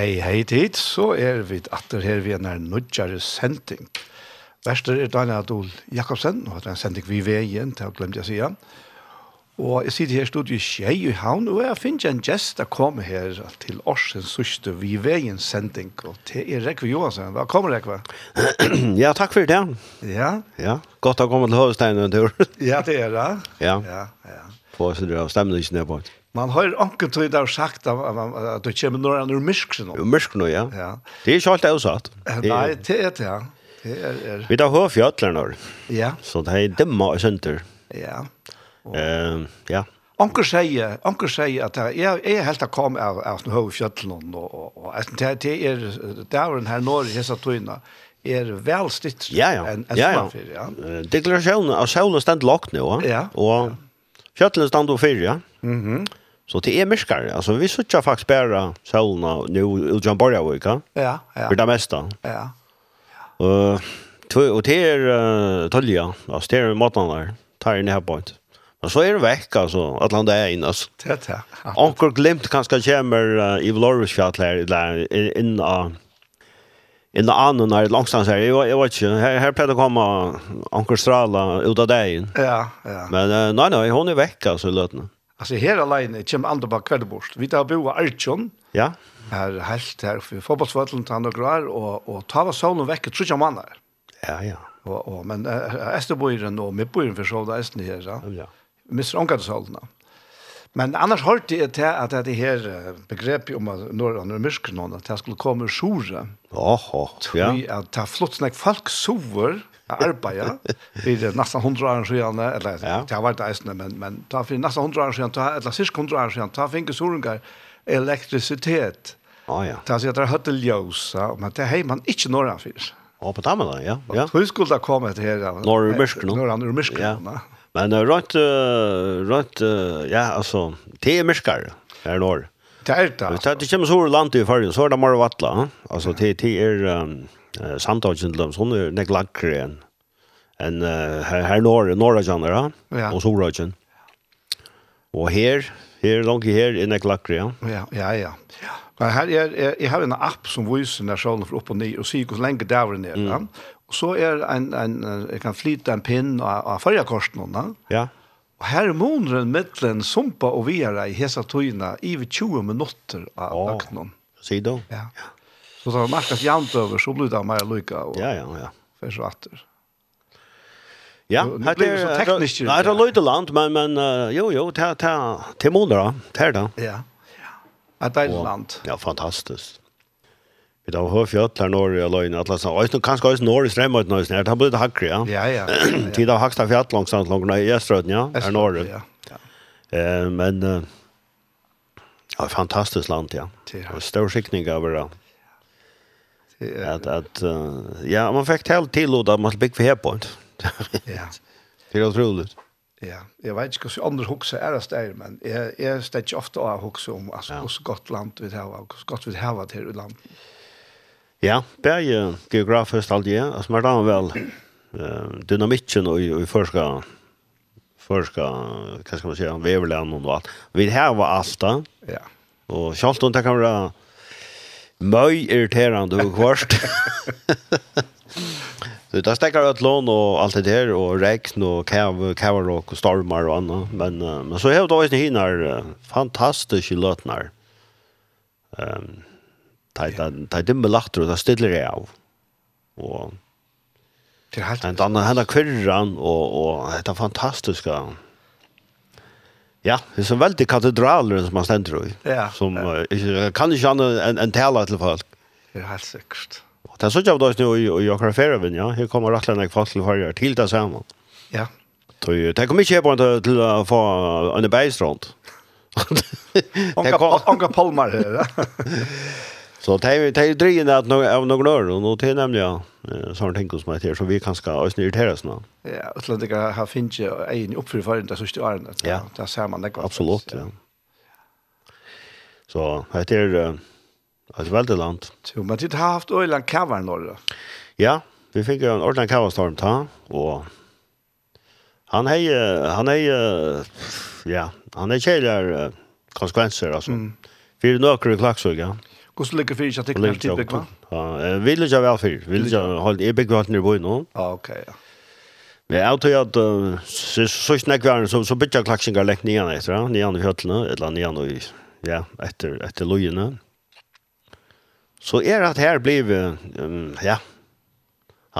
Hei, hei tid, så er vi atter her vi er nødgjere sending. Værster er Daniel Adol Jakobsen, og det er en sending vi ved igjen, det har glemt jeg sier. Og jeg sitter her i studiet Kjei i Havn, og jeg finner en gjest å komme her til årsens sørste vi ved igjen sending, og det er Rekve Johansen. Velkommen, Rekve. ja, takk for det. Ja? Ja, godt å komme til Høvestein en tur. ja, det er det. Ja, ja, ja. Få oss det av stemningen på. Man har anken tid där sagt at, at, at du kommer når han er mysk. Jo, Ur nå, ja. ja. Det är inte alltid avsatt. Nei, det er det, ja. Det er, er. Vi tar hörfjötlar Ja. Så det er dimma og sønter. Ja. Ehm, ja. Onkel säger, onkel at jeg, jeg er helt att kom av av den og, og, og det det är där den här i hese tøyene er vel stitt ja, ja. en en ja, ja. ja. Deklarasjonen av solen stendt lagt nå. Ja. Och Kjøttene stand og fyr, ja. Mm -hmm. Så det er myrkare. Altså, vi sitter faktisk bare sølene nå i John Borjavik, ja? Ja, ja. For det meste. Ja. Uh, og det er uh, tølja, altså det er måten der, tar inn i her point. Men så er det vekk, altså, at landet er inn, altså. Det er det. ja. Anker glimt kanskje kommer uh, i Vlorisfjallet her, inn av i den annen her, langstans her, jeg, jeg vet ikke, her, her pleier det å komme Ankerstrala ut av deg. Ja, ja. Men nei, nei, hun er vekk, altså, i løtene. Altså, her alene kommer andre bak kveldeborst. Vi tar bo av Artjon, ja. her helt her, for fotballsvøtlen til andre grar, og, og ta var solen vekk, tror ikke om andre. Ja, ja. Og, og, men Esterbøyren og Midtbøyren for så det er her, ja. Ja. Mister omkring solen, ja. Men annars har det til at det her begrepet om at når han er myrsken at det skulle komme sjore. Oho, ja. At det er flott snakk folk sover og arbeider for nesten hundre år siden, eller ja. det har vært eisende, men, men det for nesten hundre år siden, eller sist hundre år siden, da finner finket sorengar elektrisitet. Åh, ja. Det har sier at det er høtteljøs, men det har man ikke når han fyrt. Åh, på tammen da, ja. ja. Hvor skulle det komme til her? Når er myrsken? Når han er myrsken, ja. Men uh, rent, uh, rent uh, ja, altså, det er mørkere her i Norge. Det er det. altså. det kommer så land i fargen, så er det mer vattla. Altså, det, det er um, samtalsen til dem, sånn er nek lakkere enn en, uh, her, her Norge, Norge kjenner, ja. og Sorøkjen. Og her, her langt her, er nek lakkere, ja. Ja, ja, ja. Men her er, jeg har en app som viser når solen får opp og ned, og sier hvor lenge det er ned. Mm. Ja? Og så er en, en, jeg kan flyte en pinn av, av fargekorsen nå. Ja. Og her er måneden mittelen sumpa og vira i hesa tøyna i 20 minutter av oh. døgnet. Sier du? Ja. ja. Så da merkes jant over, så blir det mer lykka. Og, ja, ja, ja. Først og atter. Ja, här det så teknisk. Nei, det er låter land, men men uh, jo jo, ta ta till månader, ta det. Ja. Ja. Att det är land. Ja, fantastiskt. Vi har hört fjäll här norr i Alöjne, att läsa. Och nu kanske också norr i Strömmet nu. Det har blivit hackre, ja. Ja, ja. Tid av högsta fjäll långsamt långt i Öströden, ja. Här norr. Ja. Eh, men eh ja, fantastiskt land, ja. Det Och stor skickning över det. Att att ja, man fick helt till att där man bygga för point. Ja. Det är otroligt. Ja, jeg vet ikke hvordan andre hukse er det der, men jeg, jeg stedet ikke ofte å hukse om altså, ja. hvordan godt land vi har, hvordan godt vi har til landet. Ja, bæje geografisk alt det, altså mer har vel dynamikken og, i forska forska, hva skal man si, veverland og alt. Vi har var alt da. Ja. Og sjalt om det kan være møy irriterende og kvart. Så det stekker ut lån og alt det der, og regn og kæver, kæver og stormar og annet. Men, men så har vi da også hinner her fantastiske løtner. Um, ta dimme latter, og ta stiller jeg av. Og til helt en annan henda kvirran og og detta fantastiska Ja, det er så veldig katedraler som man stender i. Ja. Som ja. Uh, kan ikke annet enn en tale til folk. Det er helt sikkert. Og det er sånn av det i, i akkurat ferien, ja. Her kommer rett og slett folk til farger til det samme. Ja. Det kommer ikke her på en til å få en beistrand. Onka palmar her, ja. Så det är det är drejen att någon av någon år och något nämligen ja sån tänker som mig det så vi kan ska oss irritera oss nu. Ja, utländska har finns ju en uppförfaren det så står det. Ja, där ser man det. Absolut, ja. Så det är ett väldigt land. Så man har haft Öland kavar norr. Ja, vi fick en ordentlig kavarstorm ta och han är han är ja, han är källar konsekvenser alltså. Mm. För i klaxor, ja. Hvordan ligger fyrir seg tikkene til bygma? Ja, vil ikke være fyrir. Vil ikke holde i bygger alt nere boi nå. Ja, ok, ja. Men jeg tror at så snakk vi så, så bytja klaksingar lekk nian etter, nian i høtlene, eller nian i, ja, etter, etter lojene. Så er at her blir vi, ja,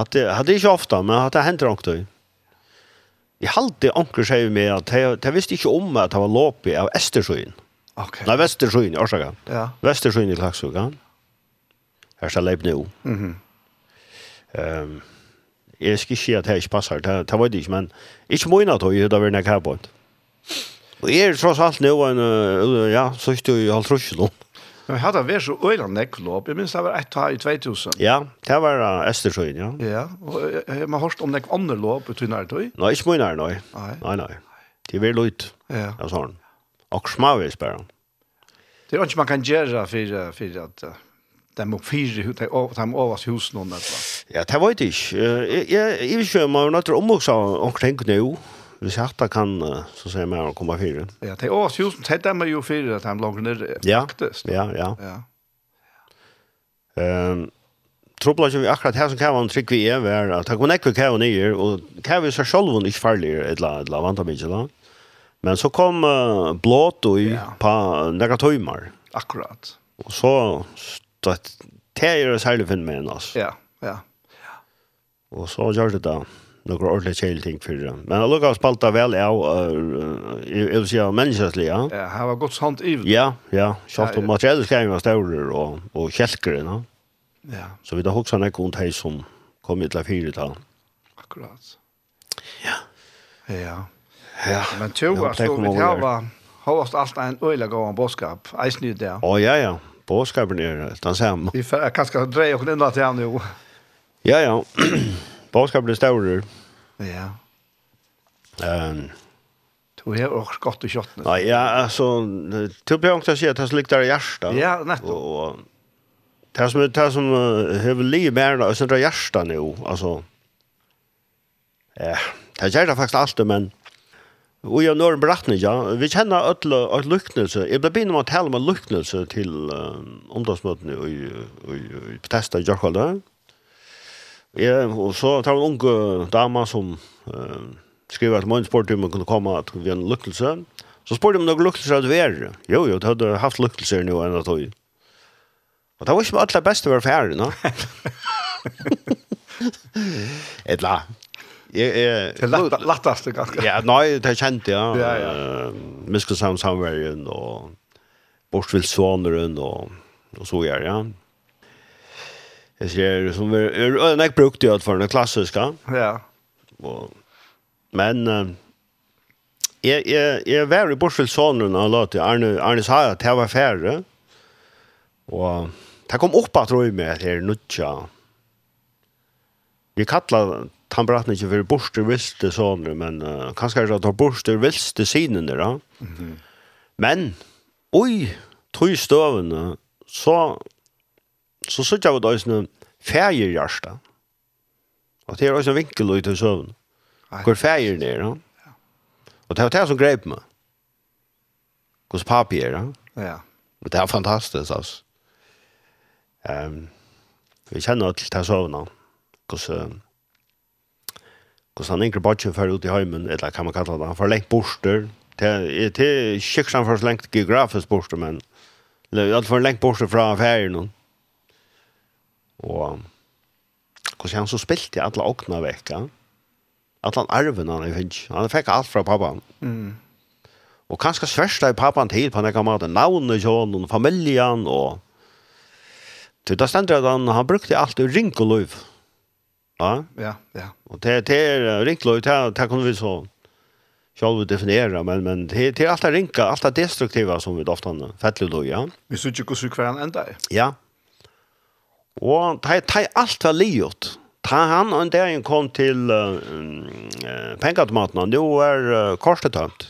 at det, at det ikke ofta, men at det hender ångt det. Jeg halte ångt seg med at jeg, jeg visste ikke om at det var låpig av Estersøyen. Ja Okay. Nej, Västersjön, årsaka. Ja. Västersjön i Laxvik, Her skal ska leip nu. Mhm. um, Jeg skal ikke si at det ikke passer, det, det var det ikke, men ikke må inn at det hadde vært nekka på. Og jeg er tross alt nå, en, uh, ja, så ikke du har trus nå. Men vi hadde vært så øyla nekklopp, jeg minns det var ett her i 2000. Ja, det var uh, Estersøyen, ja. Ja, og jeg har hørt om nekk andre lopp i nærtøy. Nei, ikke må inn her, nei. Nei, nei. Det er veldig løyt, ja. ja sånn och smavis bara. Det är inte man kan göra för för att de må fyra hur de må overs hus noen där. Ja, det var det inte. Jag jag vill köra mig något om omvokse omkring nå, hvis jeg att kan så säga mer komme fyra. Ja, det overs hus det där med jo fyra att han långt ner. Ja. Ja, ja. Ja. Ehm Trobla som vi akkurat her som kan være trygg vi er, er at det kommer ikke hva hva nye, og hva er ser selv om ikke farlig, et eller annet vantar mye, eller Men så kom uh, Blåto i ja. på nekka tøymar. Akkurat. Og så stött det er særlig finn med mig alltså. Ja, ja. ja. Och så gjør det da noen ordentlig ordentliga kjellting for det. Men jag lukkar spalta vel, av, jeg vil si av menneskeslig, Ja, Ja, her var godt sant i Ja, ja. Kjalt om materielle skrevet var større og, og kjelkere, ja. Ja. Så vi da hoksa nek om de som kom i til fire tal. Akkurat. Ja. Ja. Ja. Men tjo, alltså, vi har har alt en øyla gång bådskap. Eisen ju det. Å, ja, ja. Boskapen er helt samme. Vi får kanskje dreie oss och til han jo. Ja, ja. Boskapen er større. Ja. Um, Du har också gott och kött nu. Ja, ja, alltså, du blir också å si at det slik der hjärsta. Ja, nettopp. Og, og det som det som uh, har livet mer, och sen drar hjärsta nu, alltså. Ja, det gör det faktisk alltid, men Og jeg når beretning, ja. Vi kjenner alle et lyknelse. Jeg ble begynner med å tale helma lyknelse til uh, omdagsmøtene i i, i Bethesda i Jokholda. Ja, og så tar vi en unge dama som uh, skriver at att min sporttimme kunde komma att vi en lyckelse. Så spurte de noen lyckelse hadde vært. Jo, jo, det hadde haft lyckelse nå enn at höj. Og det var ikke med alle beste å være ferdig, no? Et la. Jeg, jeg, det lätt lättast det ganska. Ja, nei, det känt ja. Ja, ja. Mycket sam og Borsvild Borsvillsvaneren og, og så gjør, ja. Jeg ser som vi er, er, jag brukte jag for den klassiske. Ja. Og, men uh, jeg, jeg, jeg var i Borsvild Borsvillsvaneren och låt Arne Arne sa at jeg var færre. Og det kom opp at røy med her, nødja. Vi kallar han bratten ikke for borster vilste sånne, men uh, kanskje er det at han borster vilste sinene da. Mm -hmm. Men, oi, tog støvene, så, så sitter jeg ved døysene fergerhjersta. Og det er også en vinkel ut i søvn. Hvor ferger det er, da. Og det var det som grep meg. Hos papir, da. Ja. Men det er fantastisk, altså. Um, vi kjenner til det søvnet. Hvordan... Uh, Hvordan han yngre badgen fer ut i heimen, eller kan man kalla det, han fer lengt borster. Det er sikkert han fer lengt geografisk borster, men han fer lengt borster fra ferien. Og hvordan han så spilt i alle åkna vekka. Alle arven han finnes. Han fikk alt fra pappan Mm. Og kanskje svärsta i pappan til på nekka maten. Navnet til och familjen og... Det där at han, han brukte alt i ring og løyv. Ja. Ja, ja. Och det det är rinklöjt här, det kan vi så själva definiera, men men det det är alltid rinka, alltid destruktiva som vi ofta fäller då, ja. Vi syns ju hur kvar ända. Ja. Och det det allt har liot. Ta han och där en kom till uh, pengaautomaten. Då är uh, korset tömt.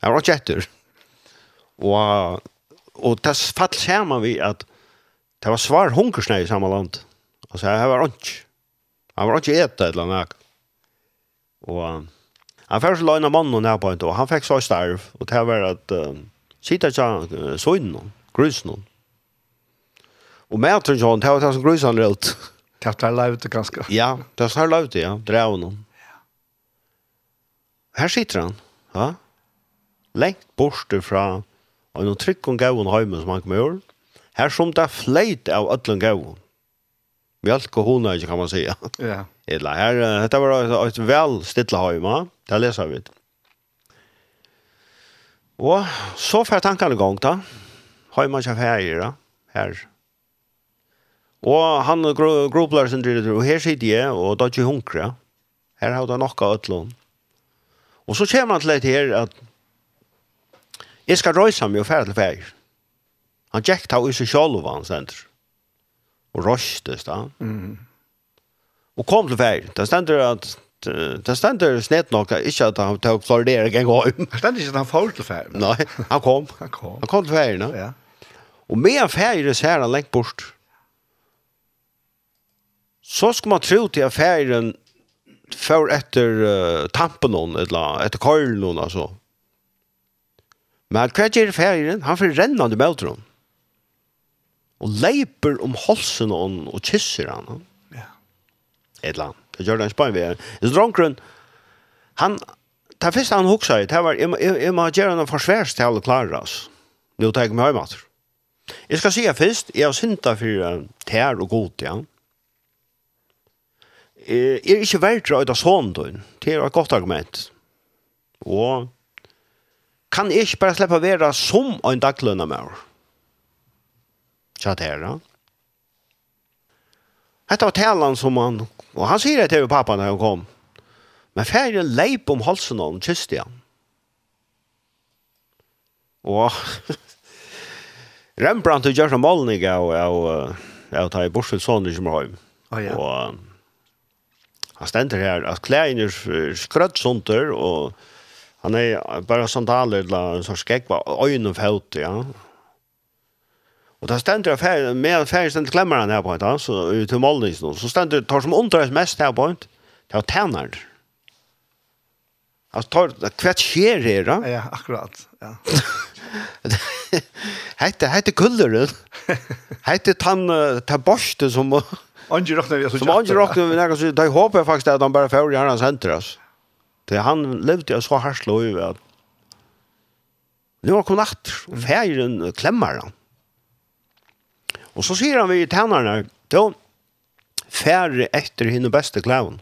Jag var jätter. Och och det fall ser man vi att det var svår hungersnöd i samma land. Alltså här var inte Han var ikke etter et eller annet. Og han fikk så løgnet mannen nær på en og han fikk så starv, og det var at uh, sitte ikke uh, søgnen, grusen. Og med til sånn, det var det som grusen rødt. Det var løyvet ganske. Ja, det var løyvet, ja, drev noen. Her sitter han, ja, lengt borte fra og noen trykk om gavun heimen som han kom gjøre. Her som det er fleit av ødlen gavun mjölk og hona kan man säga. Ja. Eller här det var et väl stilla hemma. det läser vi. Och så för tankene i då. da, man chef här då. Här. Och han grupplar sin dritt, och här sitter jag och då är hunkra. Här har det nok av lån. Och så kommer han til det her, at jeg ska røysa mig og färd til färg. Han jäkta ta i seg själv han sänder og røstes da. Mm. Og kom til feil. Det stender at det stender snett nok ikke at han tok Florida en gang. Det stender ikke at han får til feil. Nei, han kom. han kom. Han kom til feil, no? ja. Og med en så er han lengt bort. Så ska man tro til at feilen får etter uh, tampen noen, eller etter køylen noen, altså. Men hva gjør feilen? Han får rennende med noen og leiper om halsen on og kysser han. Ja. Et eller annet. Det gjør det en spann vi er. Så dronkeren, han, det første han hoksa i, det var, jeg må gjøre noe forsværst til alle klarer oss. Nå tar jeg meg hjemme. Jeg skal si først, jeg har synda for tær og god, ja. Jeg er ikke verdt å ha sånn, det er et godt argument. Og kan jeg ikke bare slippe å være som en daglønne med oss? tja där. Hetta var talan som han, og han sier det til pappa når han kom. Men færen leip om halsen og kysste han. Og Rembrandt og målning Malning og jeg ta i bortsett sånn i Kjemmerheim. som ja. Og han stender her at klærne er skrøtt sånt der, og han er bare sandaler eller en sånn skegg, skekk var øyneføt, ja. Og da stender jeg ferdig, med en färg klemmer han här på ett så ut til Malnis då. Så ständer tar som undres mest här på ett. Det er tenner. Alltså tar hva skjer här da? Ja, akkurat. Ja. Hette hette kulleren. Hette tann, ta borste som Angie rocknar vi så. Som Angie råkner vi när så da håper jag faktisk att han bara får göra hans centras. Det han levde jag så harslå i, at... Nu har kommet natt, og ferien klemmer han. Og så sier han vi i tænerne, då, færre etter henne beste klæven.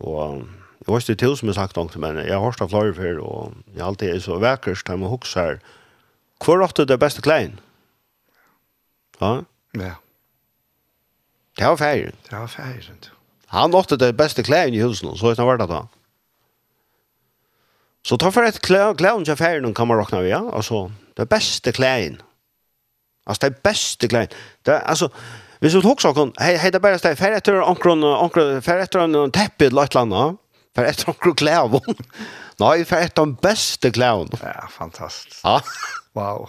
Og jeg var ikke til som jeg sagt noe, men jeg har hørt av flere før, og jeg alltid er så vekkert, jeg må huske her, hvor er det beste klæven? Ja? Ja. Det var færre. Det var færre, Han åtte det beste klæven i husen, så vet han hva det da. Så ta for et klæven til færre, kan man råkne vi, ja? Altså, det beste klæven. Ja Alltså det är bästa grejen. Det alltså Vi så också kon hej hej det bara stäv för efter onkron onkron för efter en teppet låtlanda för efter onkron klävon. Nej för efter den bästa clown. Ja, fantastiskt. Ja. Wow.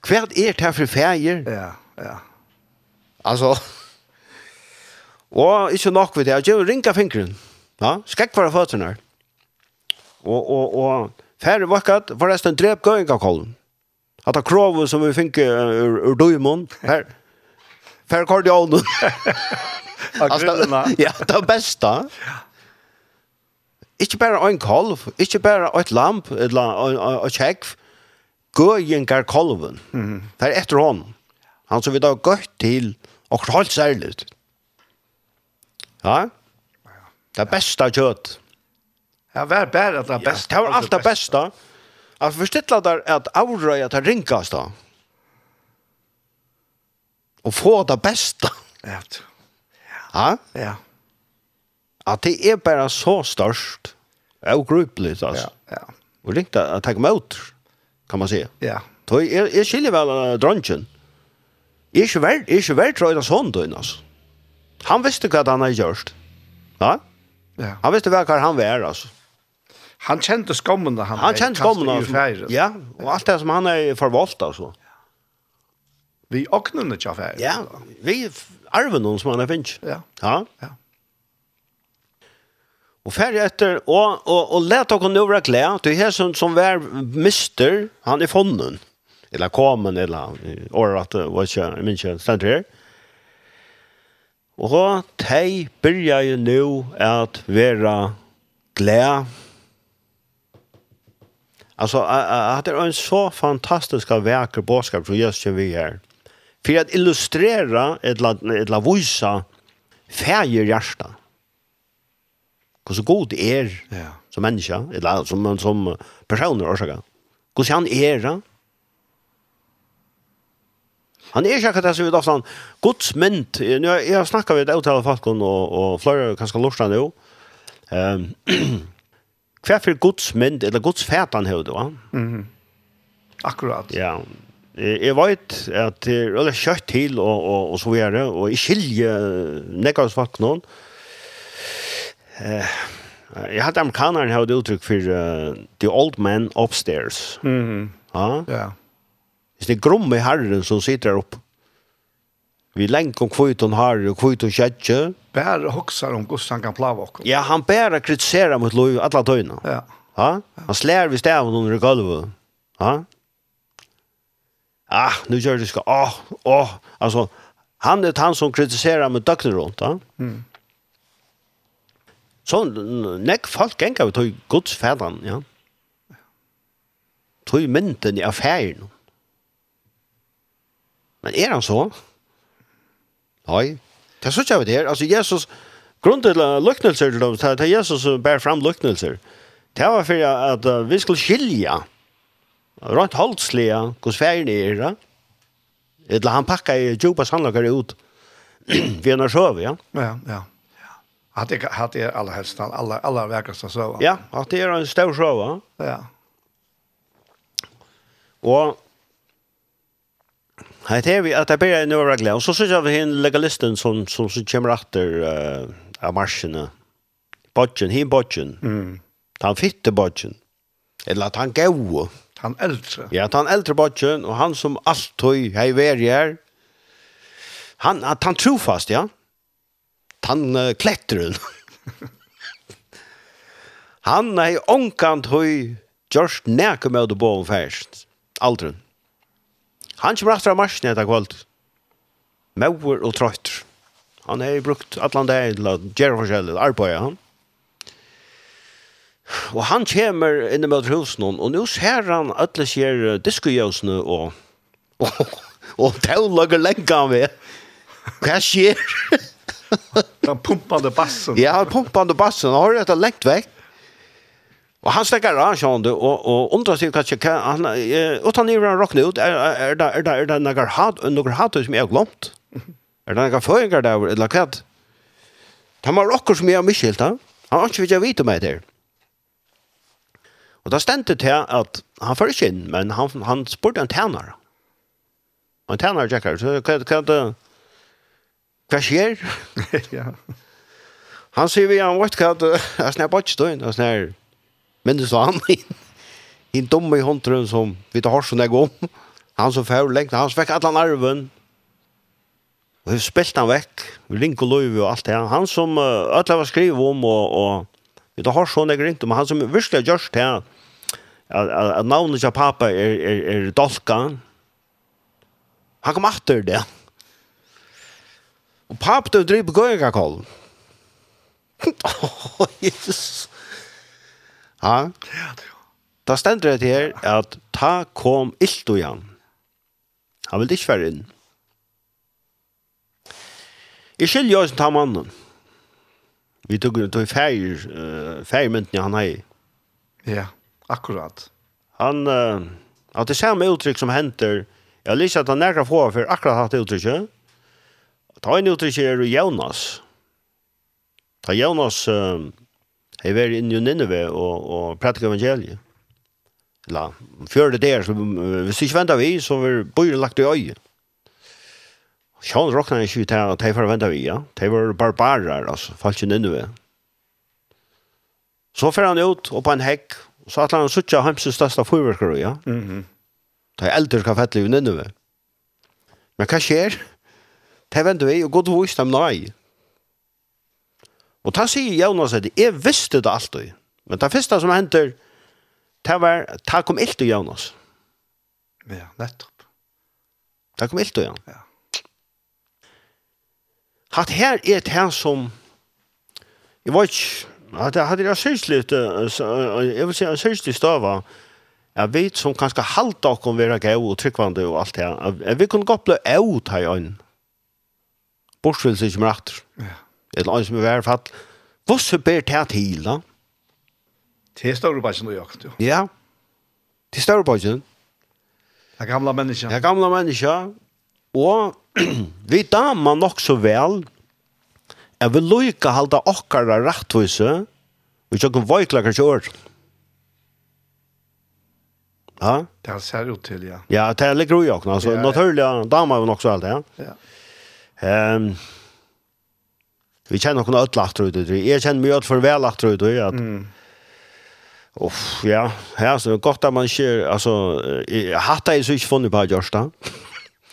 Kvart är det för färger. Ja, ja. Alltså Och inte nog vid det. Jag ringa fingren. Ja, skräck för fötterna. Och och och färre vackert förresten drep gåingakollen att det krav som vi fick ur, ur Dojmon här Fär kardialen. Alltså, ja, det bästa. Ikke bare en kolv, ikke bare et lamp, et, et kjekv. Gå gjengar kolven. Mm. Det er etter hånd. Han som vi da gøtt til, og helt særlig. Ja? Det er beste kjøtt. Ja, vær bare det bästa. Ja, det var alt det bästa. bästa. Att förstilla där att avröja att ringas då. Och få det bästa. Ja. Ja. Ja. Att det är bara så störst. Ogrupligt alltså. Ja. Ja. Och ringt att ta emot kan man säga. Ja. Då är är skiljer väl drunchen. Är ju väl är ju väl tror jag sån då alltså. Han visste vad han hade gjort. Ja? Ja. Han visste vad han var alltså. Han kjente skammen han Han kjente skammen Ja, och allt det som han är förvalt alltså Vi åknene til affæren. Ja, vi arven noen som han er finnes. Ja. Ja. ja. Og ferdig etter, og, og, og let dere nå være glede, du er som, som vær mister, han er fonden, eller komen, eller året at det var ikke, jeg minns ikke, stendt her. Og de begynner jo nå at være glede, Alltså att det är en så fantastisk verk och budskap som just vi här. För att illustrera ett la ett la visa färger hjärta. Hur så god är ja. som människa eller som som personer och så. Hur så han är då? Han är ju kanske så vid sån Guds mynd. Nu jag snackar vi ett otal folk och och flera kanske lustar nu. Ehm hva for godsmynd, eller godsfætan høyde, va? Mm -hmm. Akkurat. Ja, jeg vet at det er veldig kjøtt til og, og, og så videre, og jeg skiljer nekkert folk noen. Eh, jeg hadde amerikaneren her uttrykk for uh, The Old Man Upstairs. Mm -hmm. Ja. Ja. Hvis Det er gromme herren som sitter oppe Vi länk om kvitt hon har og kvitt hon kjetche. Bär hoxar om goss han kan plava okkur. Ja, han bär kritisera mot Loj alla tøyna. Ja. Ha? Han slær vi stäv under golvet. Ha? Ah, nu gör det ska. Åh, oh, Altså, alltså han är han som kritiserar mot döknen runt, va? Mm. Så nek folk gänga vi tog Guds fädan, ja. Tog mynten i affären. Men är han så? Nei, det er så ikke vi det her. Altså, Jesus, grunnen til lyknelser til dem, det er Jesus som bærer fram lyknelser. Det var for at vi skulle skilja, rønt holdslige, hos ferien er, ja? Eller han pakka i djupa sannlagare ut vi har sjøv, ja? Ja, ja. Hatt det hatt det alla helst alla alla verkast så. Ja, hatt det är en stor sjøv, ja. Ja. Og Hei, det er vi, at det bare er noe regler. Og så synes jeg vi har en legalisten som, som, som kommer etter uh, av marsjene. Bodgen, hin bodgen. Mm. Han fitte bodgen. Eller at han gav. Han eldre. Ja, at han eldre bodgen, og han som alltid hei veri her. Han, at han trofast, ja. Han uh, kletteren. han hei onkant høy Gjørst nekker med å bo om færst. Aldrun. Han kommer etter av marsjen etter kvalt. Mauer og trøyter. Han har brukt atlan der til å gjøre forskjellig arbeid, han. Og han kommer inn i møter husen, og nå ser han alle skjer diskojøsene og, og, og det lager lenge lenka med. Hva skjer? den pumpande bassen. Ja, den pumpande bassen. og har dette lengt vekk. Og han stekker av Sean og och och undrar sig kanske kan han utan ni run rockna ut er, där är där är där några hat några hat som har glemt? Er det noen føringer der, eller hva? Han var råkker som jeg har miskilt, han. Han har ikke vidt jag vite meg der. Og da stendte det at han følger ikke inn, men han han spurte en tjänare. En tjänare tjekker, så hva kan det Hva skjer? ja. Han sier vi han vet hva, jeg snabbt ikke stod inn, og Men det sa han en dumme i håndtrun som vi tar harsen jeg om. Han som fær lengt, han som vekk alle arven. Og vi spilte han vekk, vi link og løyve og alt det. Han som uh, alle var skrivet om, og, og vi tar harsen jeg ringte om, han som virkelig har gjørst det, at, at, at navnet til pappa er, er, er dolka. Han kom atter det. Og pappa død driver gøyga kollen. Åh, Jesus. Ja. Da stender det her at ta kom ilt og jan. Han vil ikke være inn. Jeg skiljer oss ta mannen. Vi tog det feir, uh, feirmyntene han har. Ja, akkurat. Han, uh, at det samme uttrykk som henter, jeg lyser at han nærkere få for akkurat hatt uttrykket. Ta en uttrykk er Jonas. Ta Jonas, uh, Jeg var inne i Nineve og, og pratet evangeliet. La, før det der, så, hvis ikke venter vi, så var bøyre lagt i øye. Sjån råkna ikke ut her, og de får vente vi, ja. De var barbarer, altså, falt ikke Nineve. Så fer han ut, og på en hekk, og så atler han suttja hemsens største fyrverkere, ja. Mm -hmm. De eldre skal fette i Nineve. Men hva skjer? De venter vi, og god vurs dem nei. Og ta sier Jonas at jeg visste det alltid. Men det første som henter, det var, det kom ilt til Jonas. Ja, nettopp. Det kom ilt til Jonas. Ja. Hatt her er det her som, jeg vet ikke, at jeg hadde det sørstelig, jeg vil si jeg en litt støva, jeg vet som kanskje halte dere være gøy og tryggvande og alt det her, vi kunne godt bli her i øynene. Bortsvillig ikke mer Ja eller annet som er vært fatt. Hvordan ber det til da? Til Støvrebakken og jakt, jo. Ja, til Støvrebakken. Det er gamla menneska. Det gamle mennesker, Og vi damer nok så vel jeg vil lykke halda okkara rettvise og ikke noen vøyklager kjør. Ja? Det ser ut til, ja. Ja, det ligger jo i ja. Altså, naturlig damer vi nok så alt, ja. Ja. Um, Vi känner någon öll akter ut, Jag känner mig ødel for vel akter ut, at mm. Uff, ja, ja, så det er godt at man ikke, altså, hatt er så ikke funnet på Gjørsta.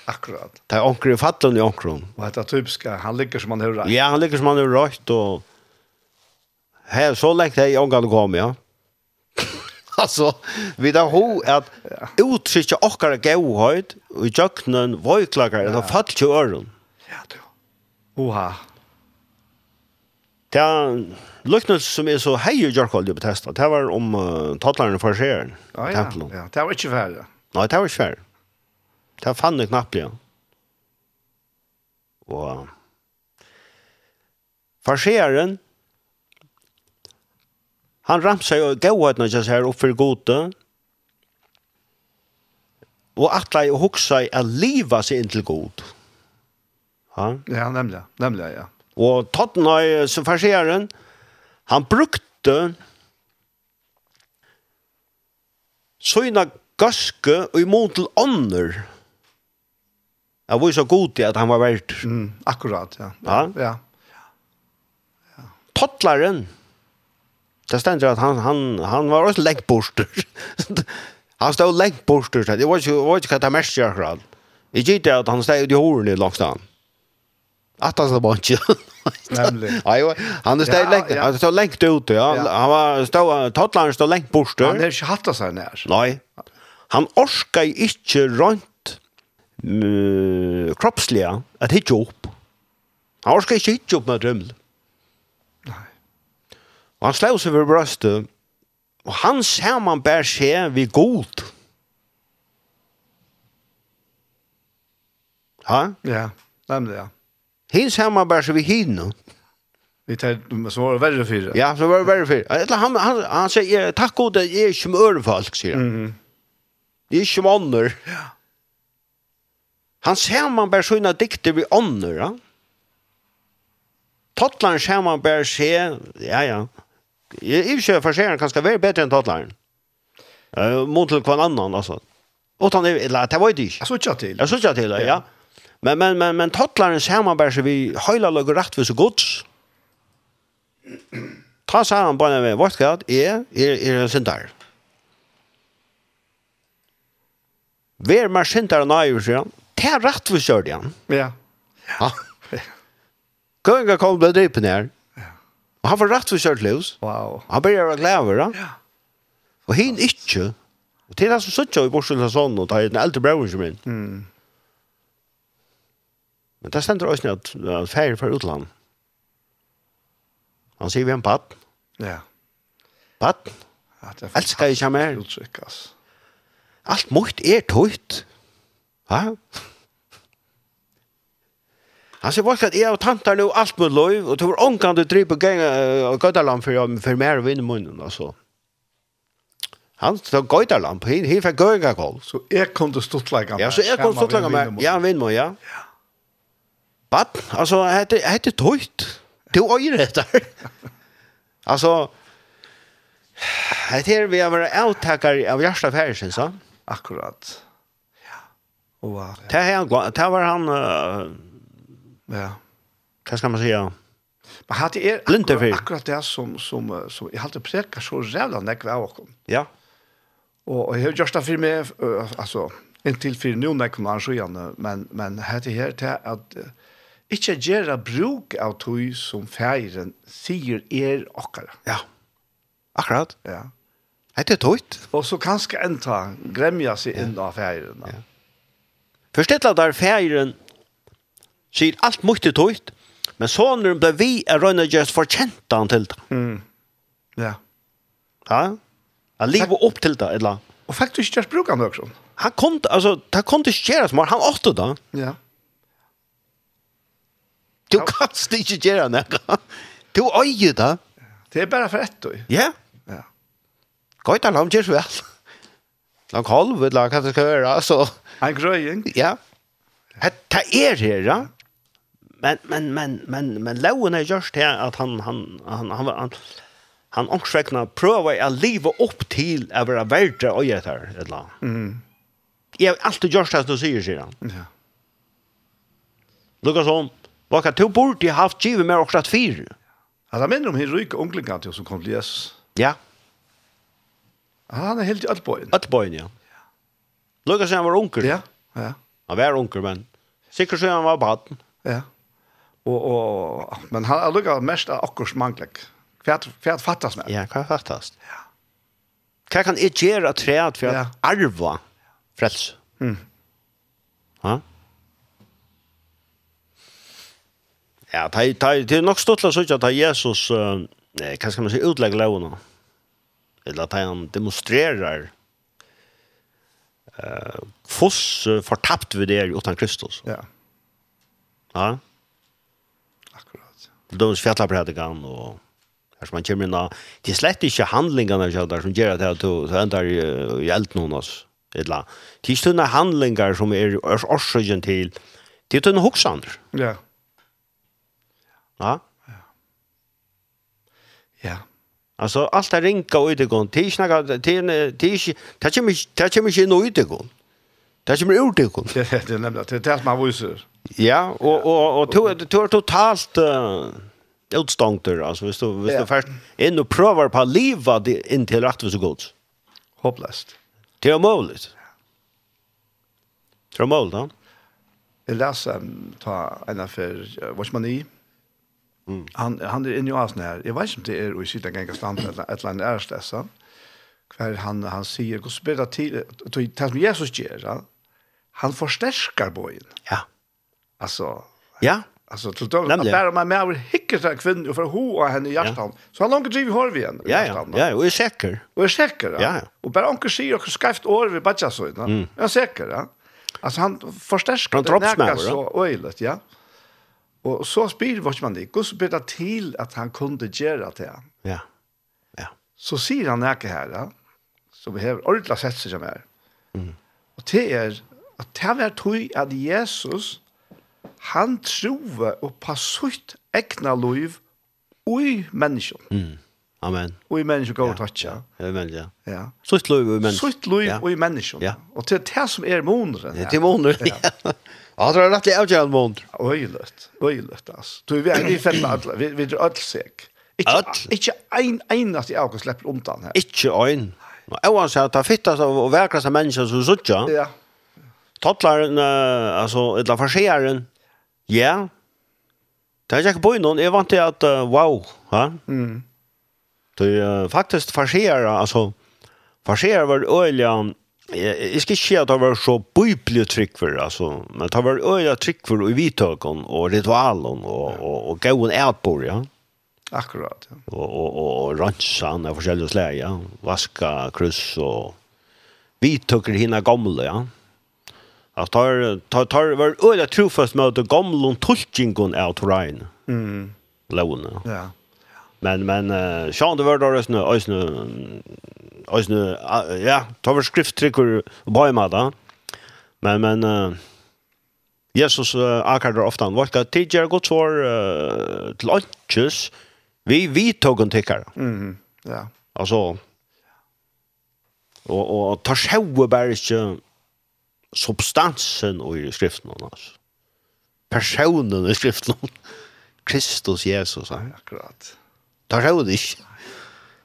Akkurat. Det er i fattelen i onkeren. Og dette typiska? han ligger som han har røyt. Ja, han ligger som han har røyt, og her, så lenge det er omgang kom, ja. altså, vi da ho at uttrykket okkar gauhøyt, og i jøkkenen, vøyklager, det er fattelig i øren. Ja, du. Oha. Det er Løknes som er så hei i Jørkold i Bethesda, det var om uh, tattlerne for skjeren. Ah, ja, ja, det var ikke færre. Nei, det var ikke færre. Det fann jeg knapt igjen. Og farseren, han ramsa jo gauhetna ikke her opp for gode, og atle og hoksa i at liva seg inn til god. Ha? Ja, nemlig, nemlig, ja. Og Tottenhøy, så farsieren, han brukte sånne gaske og imot til ånder. Jeg var så god til at han var verdt. Mm, akkurat, ja. Ja? Ja. Tottlaren, det stender at han, han, han var også leggborster. han stod leggborster, det var ikke, var ikke hva det mest akkurat. Jeg gitt at han stod i hårene i langstaden att han var inte. Nämligen. Ja, han är ställt länge. Han stod längt ute. ja. Han var stod Totland stod längt bort. Han har inte hatt sig när. Nej. Han orskar inte runt uh, kroppsliga att hitta upp. Han orskar inte hitta upp med drömmel. Nej. Och han slår sig vid bröstet. Och han ser man bär sig vid god. Ha? Ja, nämligen ja. Hin samma bara så vi hinner. Vi tar så var det värre för. Ja, så var det värre för. Eller han han han sier, takk god jeg det är ju mör sier han. Mm. Det är ju manner. Ja. Han ser man bare sånne dikter ved ånder, ja. Tottlaren ser man bare se, ja ja. Jeg er ikke for seg, han kan være bedre enn Tottlaren. Uh, mot til hver annan alltså. Och han är det var så ikke til. Jeg till. ikke til, till, ja. Men men men men tottlaren ser man samarbär så vi hela lag rätt för så gott. Ta så han bara med vart gott är är är en centar. Vär man centar nej så. Ta rätt för kör den. Ja. Ja. Kunga kom det upp ner. Og han var rett for kjørt løs. Wow. Han började være glæver, da. Ja. Og hin ikke. Og til han som sitter i bortstedet sånn, og tar en eldre brøven som inn. Mm. Men det stender også at uh, færre for utland. Han sier vi en patt. Ja. Patt. Ja, Alt skal jeg komme mer. Uttrykk, altså. Alt mot er tøyt. Ja. Han sier vokst at jeg og tantar nå alt mot lov, og tog ångkant du dryp på gænga og gøydalam for, for mer å vinne munnen, altså. Han tog gøydalam, hin, hin fikk gøynga. Så jeg kunne til stuttlegga med. Ja, så jeg kom stått stuttlegga med. Ja, vinne munnen, ja. Ja. But, alltså hade hade tøyt. Det var ju rätt där. Alltså Det här vi har vært avtaker av Gjersta Färsen, så? Akkurat. Ja. Och, det, här, det här var han... Uh, ja. hva skal man säga? Men hade er akkurat, akkurat det som, som, som jeg hadde prekat så rævla nekve av oss. Ja. Og, og jeg har gjort det for meg, uh, altså, inntil for noen nekve av jag men, men det här det är att... Uh, Ikke gjøre bruk av tog som feiren sier er okkara. Ja, akkurat. Ja. Det er tøyt. Og så kanskje en ta gremja seg inn av feiren. Ja. Først etter der feiren sier alt mye tøyt, men sånn når ble vi er røyne gjørs forkjent han til det. Mm. Ja. Ja, han lever opp til det, eller? Og faktisk gjørs bruk av det også. Han kom, altså, det kom til å som han åtte det. Ja. Du kan ikke gjøre noe. Du øyer det. Det er bare for ett år. Ja. Ja. Godt alarm gjør så vel. Lag halv, lag hva det skal gjøre, så... En grøying. Ja. Det er her, ja. Men, men, men, men, men loven er gjørst her at han, han, han, han, han, han ångsvekna prøver å leve opp til å være verdt å gjøre det her, et eller. Mm. Jeg har alltid gjørst det du sier, sier han. Ja. Lukas om, Vad kan du borde haft givet mer också att fyra? det minner om Henrik onklingar til som kom til Jesus. Ja. Han er helt allbojen. Allbojen, ja. Lukas han var onkel. Ja. Ja. Han var onkel men sikkert så han var baden. Ja. Og, og, men han Lukas mest akkurat manglig. Färt färt fattas med. Ja, kan fattast? Ja. Kan kan jag göra träd för att arva frälsning? Mm. Ja. Ja, det er det er nok stått å søke at Jesus, uh, hva skal man si, utlegger lovene. Eller at han demonstrerer eh, foss fortapt vi det utan Kristus. Ja. Ja. Akkurat. Det er fjallapredikan og Här som man kommer in av, det är slett ikke handlingene som gör gjør att du du ändrar i elden hos Eller, det är ikke handlingar som är årsaken till det er tunne hoksander. Ja. Yeah. Ja. Ja. Alltså allt det ringa och det går. Tisch några till tisch. Tack mig tack mig in och det kommer Tack mig ut det går. Det är det är man visar. Ja, och och och to to totalt utstångter alltså visst du visst du först in och provar på leva det in till rätt så gott. Hopplöst. Det är möjligt. Det Tror mål då? Jag läser ta en affär, vad man i? Mm. Han, han er inne i oasen her. Jeg vet ikke om det er å sitte en gang i stand eller et eller annet ærestessa. Hver han, han sier, gå spør det til, til det som Jesus gjør, ja. han forsterker bojen. Ja. Altså, ja. Alltså till då att där man med över hickar så kvinnor och för hoa henne i hjärtan. Ja. Så han långt driver hår vi henne. Ja, ja, ja, och är säker. Och är säker, ja. ja. Och bara onkel säger och skrift år vid badja så. Mm. Jag är säker, ja. Alltså han förstärker. Han det droppsmäller. Så öjligt, ja. Og så spyr Watchman det, hvordan ble det til at han kunne gjøre det? Ja, ja. Så sier han ikke her, ja, som vi har ordentlig sett seg som er. Mm. Og det er, at det var tog at Jesus, han trove og passutt egna liv ui mennesken. Mm. Amen. Ui mennesken går og tatja. Ja, amen, ja. ja. Sutt liv ui mennesken. Sutt liv ui mennesken. Ja. Og det er det som er moneren. Det er moneren, ja. ja. Ja, det er rettelig avgjørende mond. Øylet, øylet, altså. Du, vi er i fem alle, vi, vi er ødelsek. Ikke, ikke en, enast i avgjørende slipper undan her. Ikke en. Nå, jeg var sånn, det fittast og verkrest av mennesker som suttja. Ja. Tattlaren, altså, eller farsieren, ja. Det er ikke på innom, jeg vant til at, uh, wow, ja. Mm. Det er faktisk farsier, altså, farsier var øyelig, Jeg skal ikke si at det var så bøyblig trykk for, altså, men det var øye trykk for i vidtøkken og ritualen og, og, og gauen ætbor, ja. Akkurat, ja. Og, og, og, og ransan av forskjellige slag, ja. Vaska, kryss og vidtøkker hina gamle, ja. At det tar, tar, var øye trofast med det gamle tolkingen av Torain. Mm. Lovene. Ja. Men men uh, Sean det var då ösnu ösnu ösnu ja, tar väl skrifttricker på da. Men men uh, Jesus uh, akar ofta han vart tidigare gott för uh, til lunches. Vi vi tog en tickare. Mhm. Ja. Alltså og og tar bare ikke substansen i skriften altså. Personen i skriften. Kristus Jesus akkurat. Det er jo det ikke.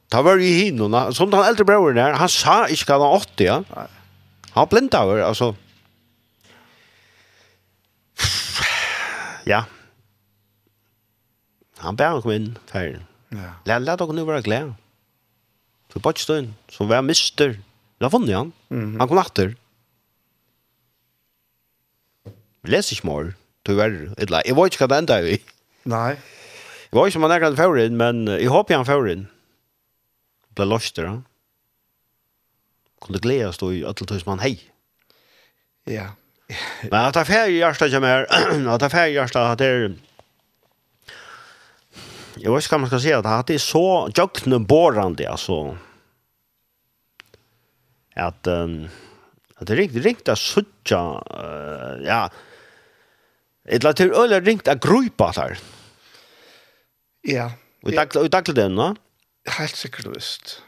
Det var jo hinna. Som den eldre broren der, han sa ikke hva han åtte, ja. Han blinda over, altså. Ja. Han ber han kom inn, ferdig. Ja. Lät, lät dere nå være glede. For Bodgstøyen, som var mister, Vi har funnet han. Mm -hmm. Han kom natter. leser ikke mer, du er, jeg vet ikke hva det enda er vi. Nei. Jeg var ikke om han ägde förrän, men jeg håper han får inn. Ble løst lost där. Kunne glede stå i allt tills man hej. Ja. Men at att affär i hjertet som er, är, att affär i hjertet, at det er... Jeg vet ikke hva man skal si, at det er så jøkne jökneborrande, altså. At, um, at det er riktigt, riktigt att suttja, uh, ja, et Ett latur øyne ringt av grupa der. Mm Ja. Og i dag til den, no? Helt sikkert visst.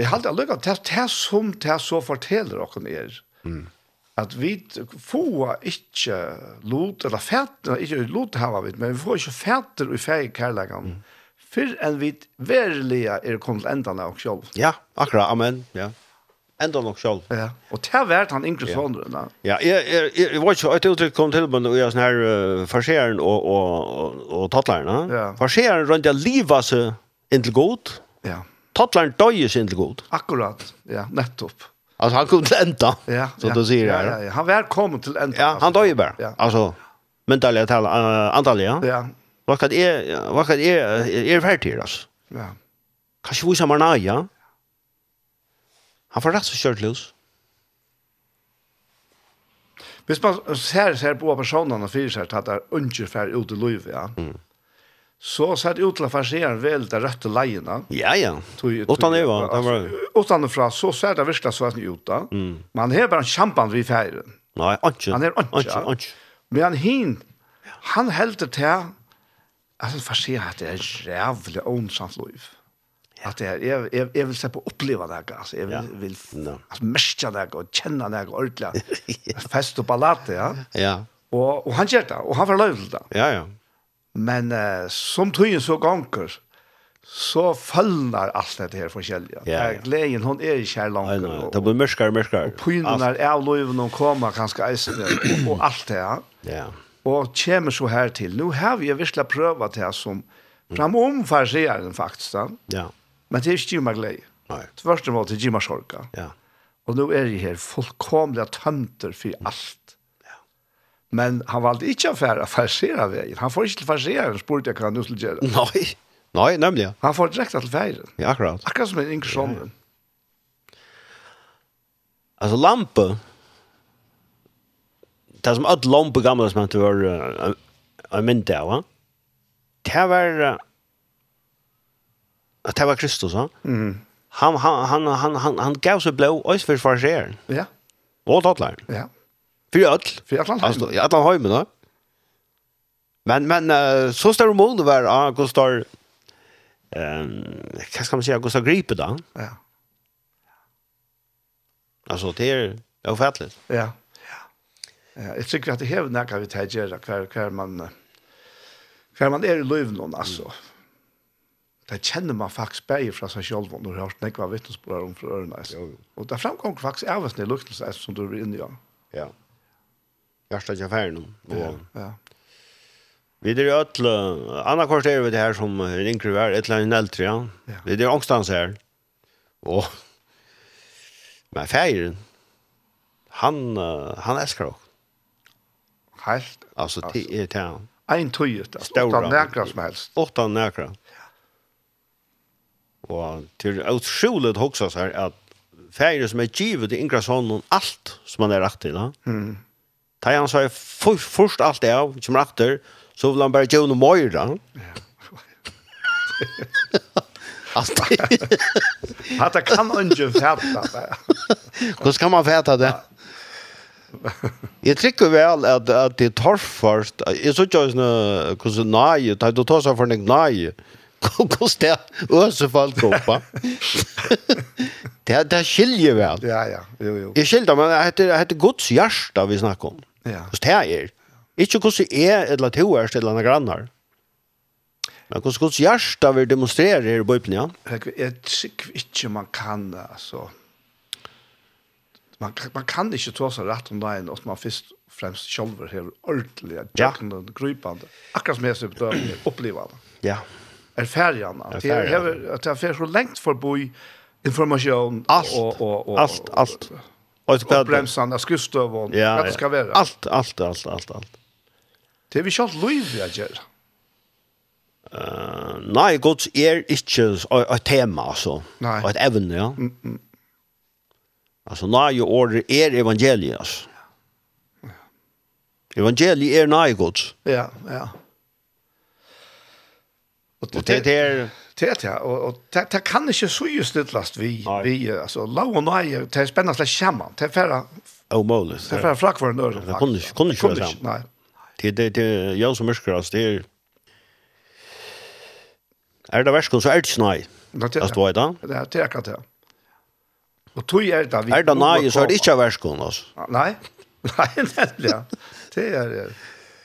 Jeg halte allukka, det er som det så forteller dere er, mm. at vi får ikke lot, eller fætter, ikke lot hava vi, men vi får ikke fætter i fæg kærleggen, mm. før enn vi verilige er kommet til enden av oss selv. Ja, akkurat, amen, ja enda nok sjálv. Ja. Og det har var han yngre sonen. Ja, jeg, jeg, jeg, var ikke et uttrykk kom til men og jeg sånn her uh, farseren og, og, og, og tattleren. Ja. Farseren rundt jeg livet seg inntil god. Ja. Tattleren døg seg inntil god. Akkurat, ja, nettopp. Alltså han kom till ända. Ja, så ja, du säger det. Ja, ja, han var kommen till ända. Ja, han dog ju bara. Ja. Alltså mentalt tal uh, antalliga. Ja. Vad kan är vad kan är är färdigt alltså. Ja. Kanske vi ska man ja. Han får rett så kjørt løs. Hvis man ser, ser på personene og fyrer seg at det er ungefær ut i liv, ja. Mm. Så ser det ut til å farsere vel det røtte leiene. Ja, ja. Åttan det var. Åttan er fra, så ser det virkelig sånn ut da. Mm. Men han har bare en kjampan vid ferien. Nei, ikke. Han er ikke. ikke. Men han hin, han helder til at han farsere at det er jævlig ånsamt liv. Ja at det jeg, jeg, jeg vil se på uppleva det altså. Jeg vil, ja. vil vill altså, mästra det og kjenne det ordentlig. ordla. Fest og ballate, ja. Ja. Og, og han gjør det og han får lov til det. Ja ja. Men uh, som tøyen så ganger, så følger alt dette her forskjellige. Ja, ja. Gleden, hun er ikke her langt. Nei, det blir mørkere, mørkere. Og pynene er av løven hun kommer kanskje eisende, og, og alt det ja. Ja. Og kommer så her til. Nå har vi virkelig prøvet det her som, framom farsieren faktisk. Da. Ja. Men det er ikke meg glede. Nei. Tvørste mål til Jimma ikke. Ja. Og nå er jeg her fullkomlig tømter for alt. Ja. Men han valgte ikke å fære farsere veien. Han får ikke til farsere en spurt jeg kan nå skulle gjøre. Nei, nei, nemlig. Han får direkte til feiren. Ja, akkurat. Akkurat som en yngre sånn. Altså lampe. Det er som att lampe gamle som inte var en mynd av, va? Det var att det var Kristus va? Mm. Han han han han han, han gav så blå ös för farsär. Ja. Och dottlar. Ja. För öll. För alla hem. Alltså, alla hem då. Men men uh, så står det mål det var ah, Gustav ehm vad ska man säga Gustav Gripe då? Ja. Alltså det är ofattligt. Ja. Ja. Ja, jag tycker att det här när kan vi ta göra kvar kvar man kvar man är i löven alltså. Mm det kjenner man faktisk bare fra seg selv når du har hørt nekva vittnesbord om fra ørene. Jo, jo. Og det fremkommer faktisk avvis ned lukkelse som du er inne i. Ja. Hjørsta ikke ferdig nå. Ja. ja. Vi er jo alle, Anna Kors er jo det her som ringer vi er, et eller annet eldre, ja. ja. Vi er jo angstans her. Og, men feiren, han, han elsker også. Helt. Altså, det er det han. En tøyet, åtta nekra som helst. Åtta nekra. Og til utroligt hoksa seg at færre som er givet i yngre sånn alt som han er rakt til. Mm. Da han sier for, først alt det av, som retter, så vil han bare gjøre noe mer. Ja. Alt det. Hatta kan ikke fæta det. Hvordan kan man fæta det? Jag tycker väl att att det tar først, jeg synes ikke hvordan nøye, det er du tar så för en nøye, Kosta ösa folk hoppa. Det det skiljer väl. Ja ja, jo jo. Jag skiljer men det heter det heter Guds hjärta vi snackar om. Ja. Kosta här är. Inte kosta är eller två är eller några grannar. Men hur Guds hjärta vill demonstrera i Bibeln ja. Jag vet inte man kan alltså man man kan inte ta så rätt om det och man först främst själver har ordentligt jackande gripande. Akkurat som jag så upplevde. Ja er färjan. Det är att det är så långt förbi information allt och och allt allt. Och bremsarna, skrustavon, ja, vad det ska vara. Allt, allt, allt, allt, allt. Det är vi ikke alt liv vi har gjør. Uh, nei, gods er ikke et tema, altså. Nei. Et evne, ja. Mm, mm. Altså, nei, jo året er evangeliet, altså. Ja. Evangeliet er nei, gods. Ja, ja. Och det det det ja och det det kan inte så just litlast vi vi alltså låg och nej det är spännande att skämma det är färra molus. det är färra flack för en dörr det kunde kunde inte vara nej det det det jag som mörkras det är är det värst så är det snaj det står det det är det kan det och tog är det vi är det nej så är det inte värst alltså nej nej det är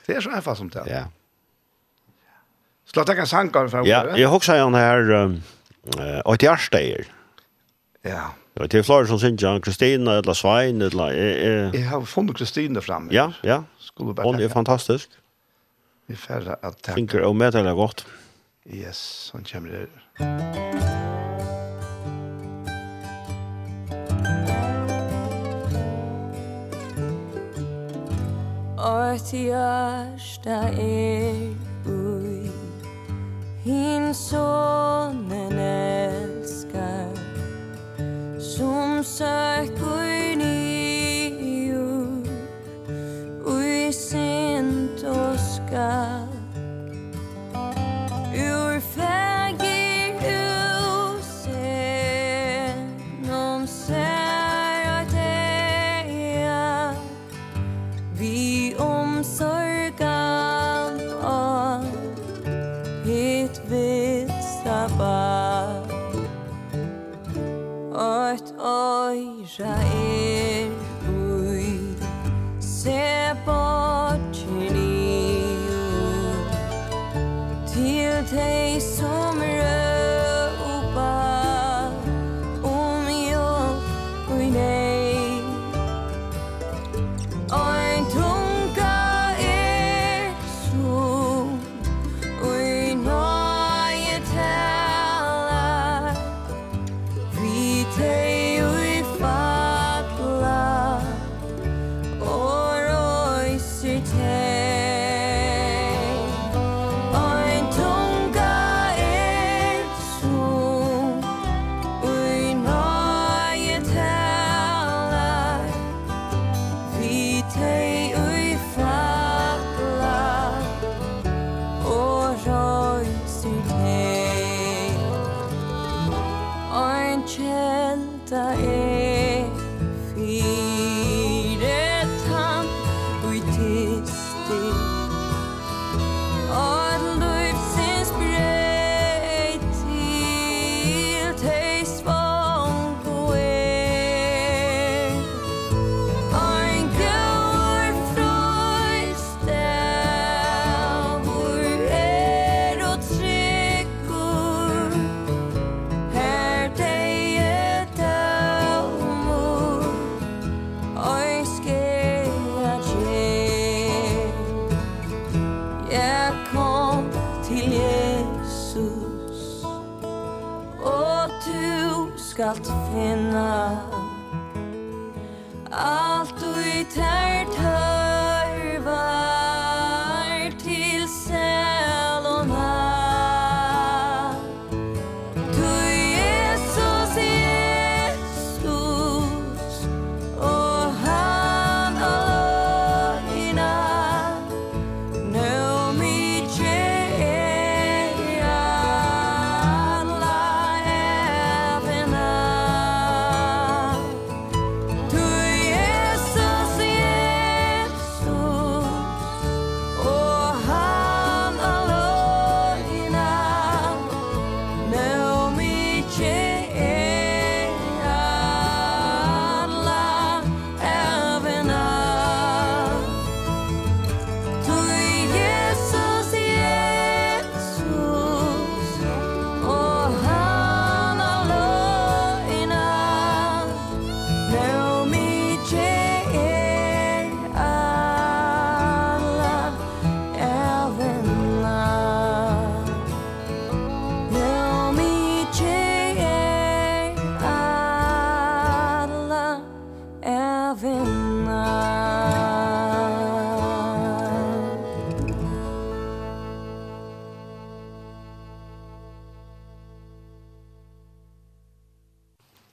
det är så enkelt som det ja. Slå takk en sankar for Ja, jeg husker han her um, uh, og et hjerteier. Ja. Ja, det er flere som synes han, Kristina eller Svein eller... Jeg, jeg... jeg har funnet Kristine fremme. Ja, ja. Hun er fantastisk. Vi færre at takk. Finker og meddeler godt. Yes, han kommer her. Ort hjärsta er Din sonen älskar Som söker ni upp Och i sent och skall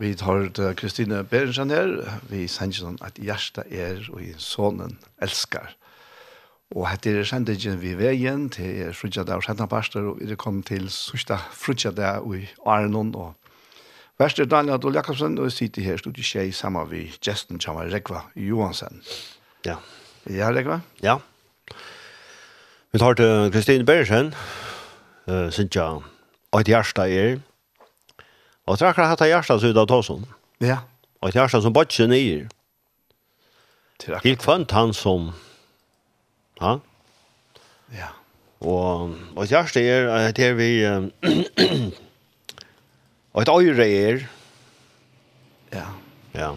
Vi tar Kristine Berensen her, vi sender noen at hjertet er og i sonen elskar. Og hette er sendingen vi veien til frutjadag og sendaparster, og vi kom til sørste frutjadag i Arnon, og Værste Daniel Adol Jakobsen, og jeg sitter her, stod i tjej sammen med gesten Kjammer Rekva Johansen. Ja. Ja, Rekva? Ja. Vi tar til Kristine Berensen, uh, synes jeg, og et hjerte er, Og det er akkurat hatt av hjertet ut av tåsen. Ja. Og et hjertet som bodde nyer. Til kvant han som... Ja? Ja. Og, og et hjertet er, det er vi... og et øyre er... Ja. Ja.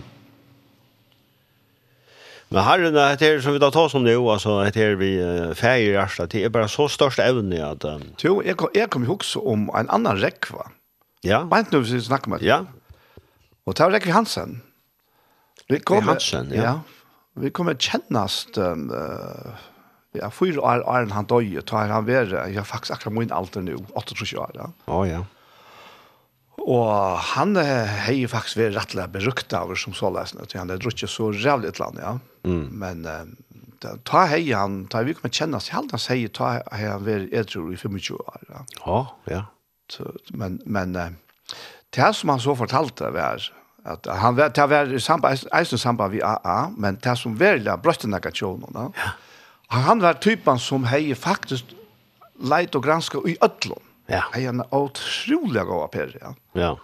Men herren, det er som vi da tar som det jo, altså, det er vi uh, feir hjertet, det er bare så størst evne at... Um... Jo, jeg, jeg kom jo også om en annan rekva. Ja. Bant nu vi snakker med. Ja. Og det tar Ricky Hansen. Vi kommer Hansen, ja. ja. Vi kommer kjennast um, uh, ja, fyra år är han döj tar han vara har faktisk akkurat min alder nu 28 år. Ja. Oh, ja. Og han har jo faktisk vært rettelig berukt av som så lesen, til han har drukket så rævlig et land, ja. Mm. Men uh, ta hei han, ta vi kommer kjennast, oss, jeg halda sier, ta hei han vært edru i 25 år, ja. Ja, ja men men det som han så fortalte var att han var det var i samband i samband vi AA men det som väl brösten negationen va. Han var typen som hej faktiskt leit och granska i öllon. Ja. Han en otrolig god per. Ja. Ja.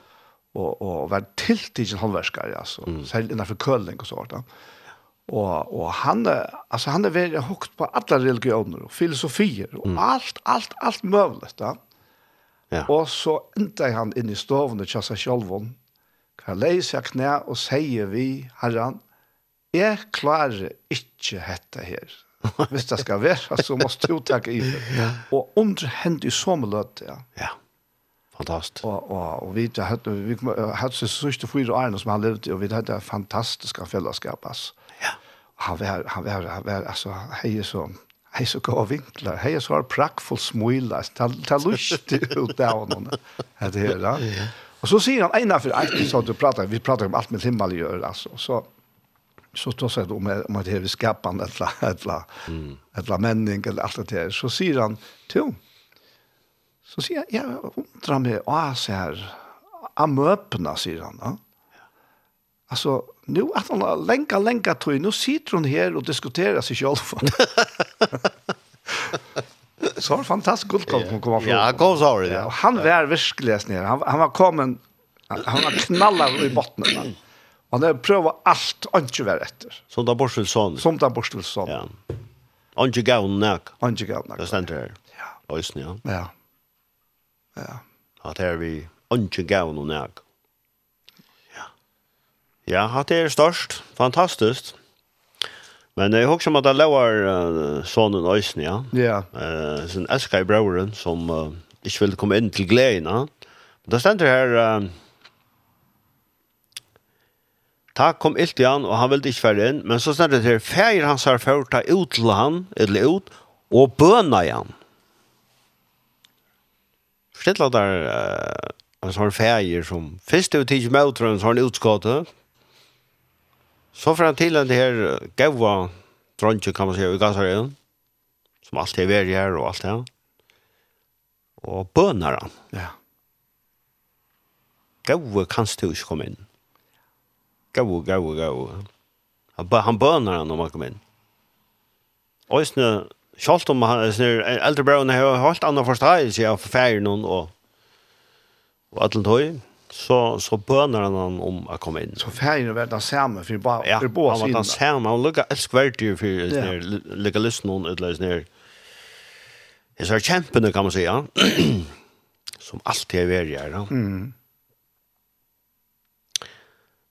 Och och var tilltigen handverkare alltså. Mm. Selv innenfor Köln och sånt. Ja. Og, og han, altså, han er veldig høyt på alle religioner og filosofier og mm. alt, alt, alt mulig, Da. Ja. Og så enda han inn i stoven og kjassa sjolvån. Hver leis jeg knæ og sier vi, herran, jeg klarer ikke dette her. Hvis det skal være, så må du takke i det. Og under hent i sommerløt, ja. Ja, fantastisk. Og, og, og vi hadde, vi hadde så sørste fyra årene som han levde, og vi hadde fantastiske fellesskap, altså. Ja. Han var, han var, han var, altså, hei så, hei så gav vinklar, hei så har prakkfull smuila, ta, ta lust ut av honom. Det her ja. Och så sier han, ena for allt, så du pratar, vi pratar om allt med himmel gör, altså, Så, så då säger om, om att det är skapande, eller, eller, eller männing, eller allt det här. Så säger han, tjo, så säger jag, jag undrar mig, åh, så här, amöpna, säger han, ja. Alltså, nu att hon har länka länka tror nu sitter hon här och diskuterar sig själv. så var fantastiskt gott kom kom komma från. Ja, kom så det. Ja, han var verkligen ner. Han han var kommen han var knallar i botten. Han har prövat allt och inte var rätt. Som där Borselsson. Som där Borstelsson. Ja. Anke Gaunak. Anke Gaunak. Det ständer här. Ja. Ösn, ja. Ja. Ja. Att här vi Anke Gaunak. Ja, hatt er størst. Fantastiskt. Men jeg husker om at det lågar uh, sonen Øysen, ja. Ja. Uh, sin elsker i brøveren som uh, ikke ville komme inn til gleden. Ja. Det stender her... Uh, Ta kom ilt i han, og han ville ikke være inn, men så snart det her, feir hans har ført ta ut til han, eller ut, og bøna i han. Forstidla der, uh, en sånn feir som, først er jo tids med utrøn, så har han utskåttet, Så fra til det her gaua dronje kan man si, i Gazaren som allt er värre her og alt det och bönar han. Ja. Gaua kan du ikke komme inn. Gaua, gaua, gaua. Han, han bönar han om han kommer inn. Og just Kjalt om han er eldre brøvene har holdt andre forståelse av ferien og, og alt tøy så så bönar han han om att komma in. Så färgen är värda samma för bara ja, för båda sidorna. Ja, han samma och lucka älskvärt ju för ner legalisten och utlös ner. Det är kämpen kan man säga. som alltid är värre då. Mm.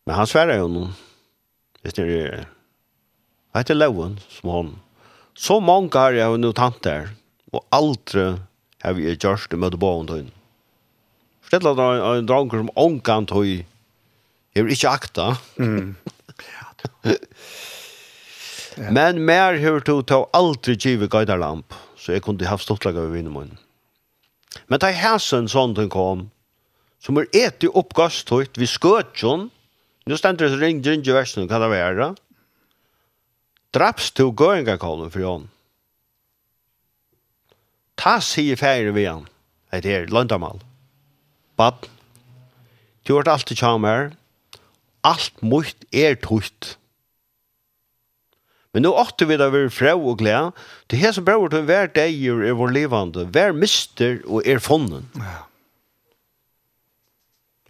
Men han svär ju honom. Vet ni det? Vad heter Lowen som hon? Så många har jag nu tant där och aldrig har vi gjort det med barnen. Ella då en drag som onkan toy. Jag vill inte akta. Mm. Men mer hur to ta aldrig give guidar lamp så jag kunde haft stått laga över vinner Men ta häsen sånt den kom som är ett i uppgasthöjt vi skötjon. Nu ständer det ring ginger version kan det vara. Draps to going kollen för hon. Ta sig i färre vi han. Det är landamal. Mm bad, du har alltid kjamer, alt mukt er tukt. Men nu åtte vi da vi frau og glede, det her som bror til hver dag er vår levande, hver mister og er fonden. Ja.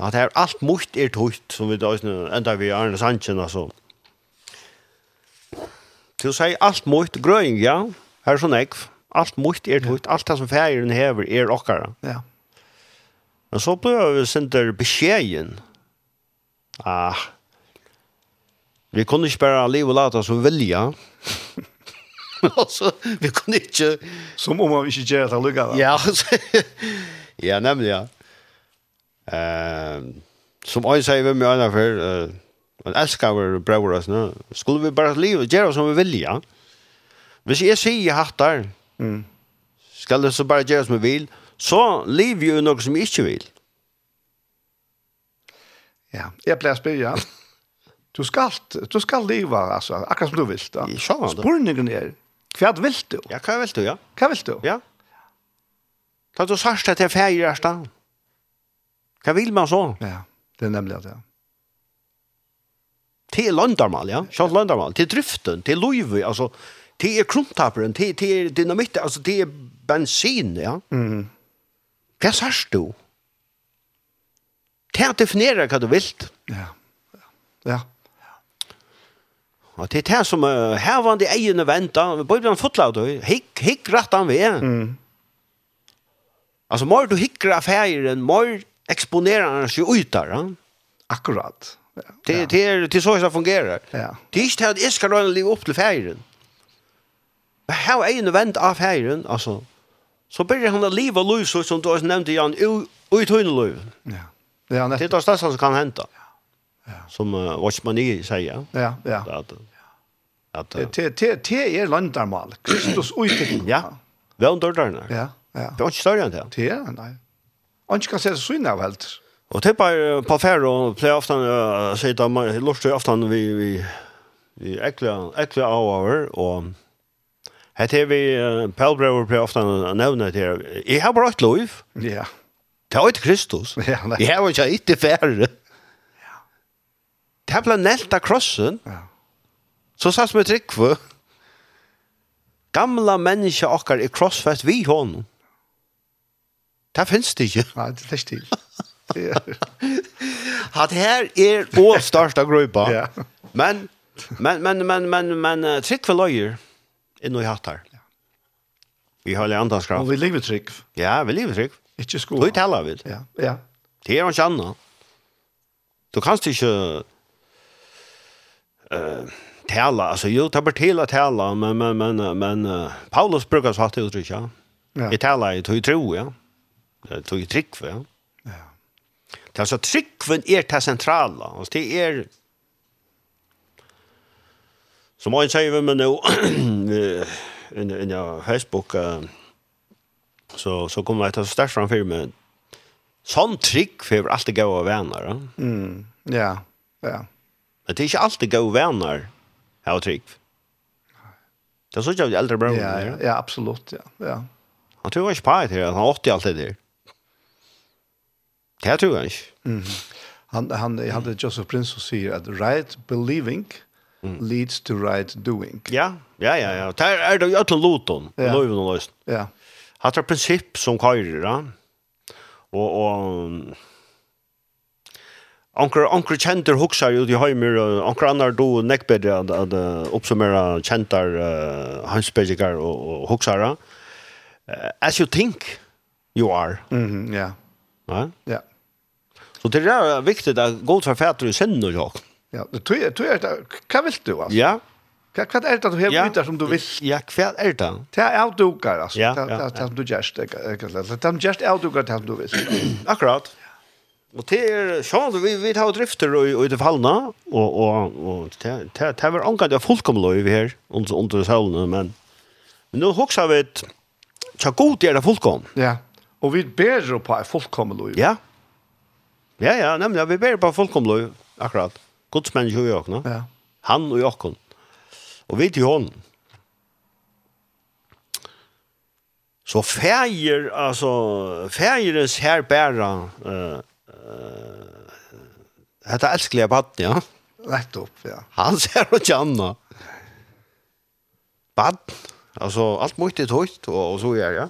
At er alt mukt er tukt, som vi da enda vi Arne Sanchez, altså. Til å si alt mukt, grøying, ja, her er sånn ekv, alt mukt er tukt, alt det som ferien hever er okkara. Ja. Men så ble vi sender beskjeden. Ah, vi kunne ikke bare liv og late som vilja. altså, vi kunne ikke... Som om man ikke gjør det lukket. Ja, ja, nemlig, ja. Uh, som jeg sier vi med andre før, uh, en elsker vår brevur oss nå. skulle vi bare liv og gjøre som vi vilja. Hvis jeg sier hatt der, mm. skal det så bare gjøre som vi vil, så lever jo noe som ikke vil. Ja, jeg pleier spørre, du skal, du skal leva, altså, akkurat som du vil. Da. Spurningen er, hva vil du? Ja, hva vil du, ja. Hva vil du? Ja. Da du sørst at jeg feirer er. Hva vil man så? Ja, det er nemlig det, ja. Til landarmal, ja. Sjalt landarmal. Til driften, til loive, altså, til er krumtaperen, til, til dynamitt, altså, til bensin, ja. Mhm. Mm Hva sørst du? Til er å definere hva du vil. Ja, ja, ja. Og til det som uh, hevende eierne venter. Bibelen fotlaut du. Hikk, hikk rett han ved. Mm. Altså, må du hikker affæren, må eksponere han seg ut der. Akkurat. Ja. Det, det, er, det er så det fungerer. Ja. Det er ikke til at jeg skal røyne livet opp til affæren. Men her er eierne vent av affæren, altså, så börjar han att leva liv så som du har nämnde Jan ut hur liv. Ja. Det är det största som kan hända. Ja. Som uh, Watchman E säger. Ja, ja. Att att te te det är landarmal. Kristus utgick. Ja. Väl dörrarna. Ja, ja. Det är inte större än det. Det är, nej. Och inte kan säga så innan helt. Och det bara på färd och play ofta säger man lustar ofta vi vi vi äckla äckla hour och Hette er vi, uh, Paul Brewer blir ofte nevnet her, jeg har bare et lov. Ja. Det er ikke Kristus. Ja, nei. Jeg har ikke ikke færre. Ja. Det er ble nelt av krossen. Ja. Så satt vi trygg. Gamla mennesker okkar er krossfest vi hånden. Det finnes det ikke. Nei, det finnes det ikke. Hat her er å starta gruppa. Ja. Men men men men men men trygg for løyer inn i hatt her. Vi har alle andans kraft. Og vi lever trygg. Ja, vi lever trygg. Ikke sko. Du taler vi. Ja, ja. Det er ikke annet. Du kan ikke uh, tala, altså jo, det er bare til å tala, men, men, men, men uh, Paulus bruker så hatt det uttrykk, ja. Ja. Jeg taler, i tog tro, ja. Jeg tog trygg, ja. Ja. Det er altså tryggven er det sentrale, altså det er Så må jeg si vi med nå, inne på Facebook, så, så kommer jeg til å sterke framfor med sånn trygg, for jeg vil alltid gå av Ja, Mm. Ja, ja. Men det er ikke alltid gå av venner, her og trygg. Det er så ikke av de eldre bror. Ja, ja, ja, absolutt, ja. ja. Han tror ikke på det her, han har 80 alltid det. Det tror jeg ikke. Mm. Han, han, han, han, Joseph Prince som sier at right believing – mm. leads to right doing. Ja, ja, ja. ja. Det er det jo til loton, ja. loven og løsen. Ja. Hatt er prinsipp som køyrer, da. Og, og Anker, anker kjentar huksar ut i heimur, anker annar do neckbed bedre at, at uh, oppsummera kjentar uh, hansbedjikar og, og huxara Uh, as you think you are. Mm ja. Ja? Ja. Så det er viktig at god for fatter i sinne og jokken. Ja, du tror du är det. Vad vill du alltså? Ja. Vad vad är det du har vidare som du vill? Ja, vad är det? Det är outdoor alltså. Det det du just det är just outdoor det du vill. Akkurat. Och det är så vi vi tar drifter och i det fallna och och och det det var anka det fullkomligt över här under under solen men men nu huxar vi ett chakot är det fullkom. Ja. Och vi ber på fullkomligt. Ja. Ja ja, nämligen vi ber på fullkomligt akkurat. Guds människa i åkna. Ja. Han og i åkna. Och vi til hånden. Så färger, altså, färgeres her bära uh, uh, dette elskelige baden, ja. Rätt upp, ja. Han ser och känner. Vatten, alltså allt mycket tøyt, og, og så gör ja.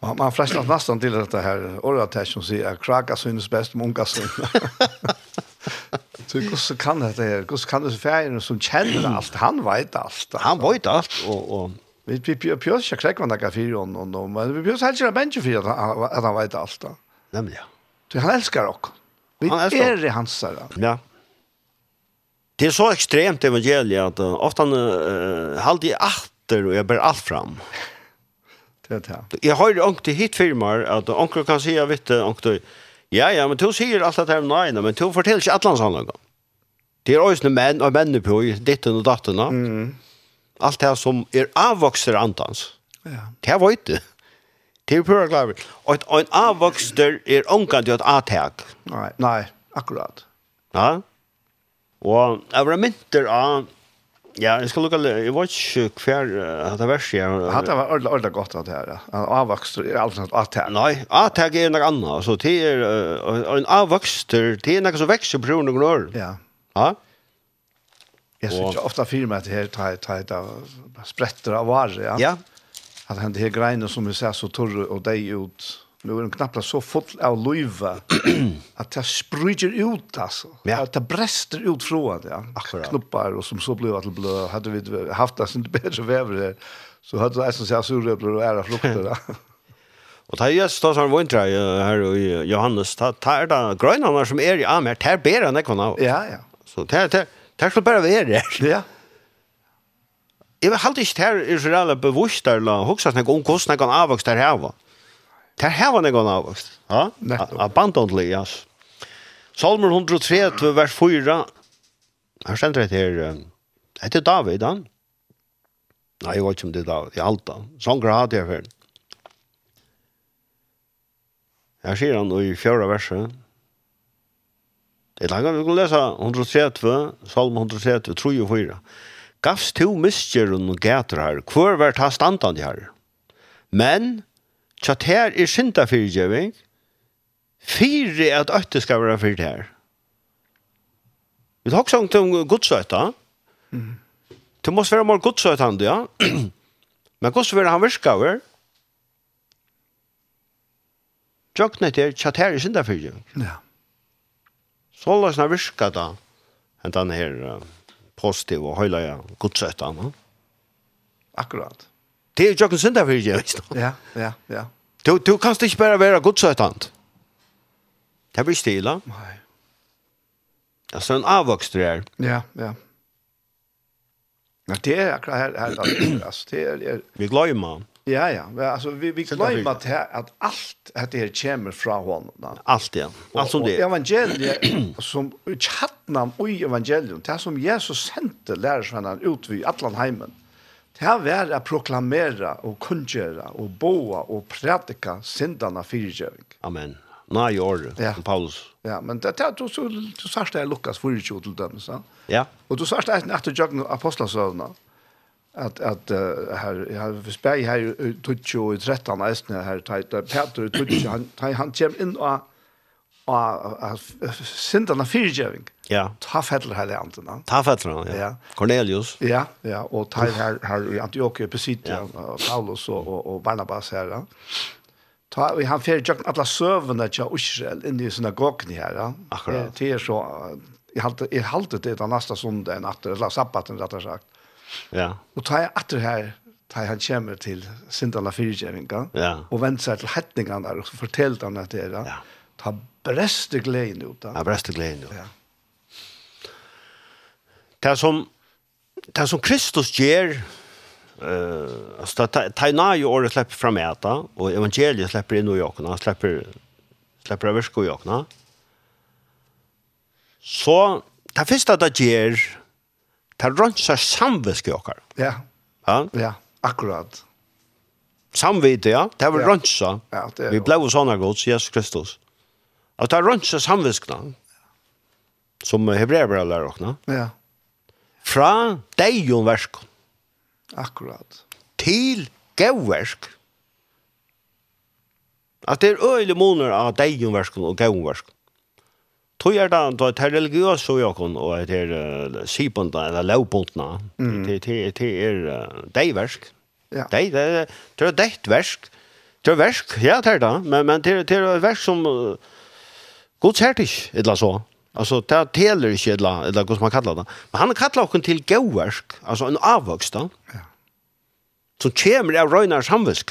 Man, man fräschnar nästan till detta här ordet här som säger att kraka synes bäst med unga syns. Så hur kan det här? Hur kan det så färgen som känner allt? Han vet allt. Han vet alt. Og, og... vi vi vi pjörs jag kräkvar några fyra och och men vi pjörs helt jag bänker för at han vet allt. Nemlig, ja. Så han älskar också. Vi er i hans där. Ja. Det er så ekstremt evangeliet at ofte han uh, halde i atter og jeg ber alt fram. Det er det. Jeg har ju ångt i hit firmaer at ångt kan säga vitt ångt Ja, ja, men du sier alt det her med nøyene, men du forteller ikke alle sannløkene. Det er også menn og menn på i ditten og dattene. Mm. Alt det som er avvokser antans. Ja. Det er du? Det er pura klar. Og en avvokster er omgang til et atak. Nei, nei, akkurat. Ja. Og jeg var mynter av Ja, jeg skal lukke, jeg vet ikke hver hatt av verset jeg... Hatt av ordentlig, ordentlig godt av det her, Avvokst er alt sånt, det Nei, avtag er noe annet, altså, det er, en avvokster, det er noe som vekster på grunn av år. Ja. Ja? Jeg synes ikke ofte fyrir meg at det her tar et av spretter av varer, ja. Ja. At det her greiene som vi ser så torre og deg ut, Nu är den knappt så full av løyve at det spryger ut altså. Ja. At det brester ut fra det. Ja. Akkurat. Knoppar og som så blev att blød. Hadde vi haft det sin bedre vever her, Så hadde det nästan så surröblor och ära flukter. Og det er just da som vintra her i Johannes, det er da grønene som er i Amer, det er bedre enn jeg kan av. Ja, ja. Så det er, det er, det er bare være her. Ja. Jeg vil halte ikke det her Israel er bevusst, eller hoksa snakk om hvordan jeg kan avvokse der her var. Det her var noen av oss. Ja, abundantly, ja. Salmer 103, vers 4. Her stender det her, Det er David, han? Nei, jeg vet ikke om det er David, jeg halte han. Sånn grad jeg før. Her sier han i fjøra verset. Jeg langer, vi kan lese 103, salm 103, 3 og 4. Gavs to miskjer og gæter her, Hvor vært ha standan her. Men, Så her er synda fyrtjøving, fire at øyne skal være fyrt her. Vi tar også om godsøyta. Mm. Det måste være mer godsøyta han, ja. Men godsøyta han virkaver. Tjøknet er her er synda fyrtjøving. Ja. Så la oss virka da, Enn hentan her positiv og høyla godsøyta han. Akkurat. Det er jo ikke synd derfor, jeg visst. Ja, ja, ja. Du, du kan ikke bare være godsøytant. Det blir stila. Nei. Altså en avvokst du er. Ja, ja. Ja, det er akkurat her, her, her altså, det er, er... Vi glömmer. Ja, ja, Alltså vi, vi gløymer att at alt det här kommer från honom. hånden. Allt ja. Allt som det er. Og evangeliet, som tjattnam i evangeliet, det som Jesus sendte lærersvennene ut vid Atlanheimen. Mm Det var å proklamere og kunngjøre og boa og prædika syndene fyrtjøring. Amen. Nei, i år, ja. Paulus. Ja, men det, er du, du, du sørst det er Lukas 24 til dem, så. Ja. Og du sørst det er etter jøkken apostelsøvnene at at uh, her jeg har spei her tutjo i 13 eisne her tait Peter tutsjo han han kjem inn og av syndarna fyrtjöving. Ja. Ta fäller här i andra. Ta fäller ja. ja. Cornelius. Ja, ja. Og ta her, her i Antiochia, Pisidia, ja. Paulus og, og, og Barnabas her. Ja. Ta, og han fyrir tjökken alla søvende til Israel inn i synagogen her. Ja. Akkurat. Det er så, jeg halte, jeg halte det den neste sundag enn atter, eller sabbaten, rett og sagt. Ja. Og ta jeg atter her, ta han kommer til Sintala fyrtjøvinga, ja. og venter seg til hetningene der, og forteller han at det er, ja. ta breste gleden ut. da. Ja, breste gleden ut. Ja. Det som, det som Kristus gjør, uh, altså, det er nøye året slipper fram eta, og evangeliet slipper inn i åkene, slipper, slipper av virke i åkene. Så, det første det gjør, det rønser samvisk i åkna. Ja. Ja? Ja, akkurat. Samvite, ja. Det var ja. rønsa. Ja, det er Vi ble jo sånne gods, Jesus Kristus. Ja. At det er rønse samviskene, som hebreerbara lærer okna. Ja. Fra deion versk. Akkurat. Til gauversk. At det er øyelig måneder av deion versk og gaun versk. Tog er det det er religiøs og jakon, og det er sipundene, eller lovbundna. Det er deiversk. Ja. Det er deiversk. Det er versk, ja det er det. Men det er versk som... Uh, Guds hertig, eller så. Alltså det teller inte eller eller vad man kallar det. Men han kallar också till gåvärsk, alltså en avvuxen. Ja. Som kommer av Røynar samvisk.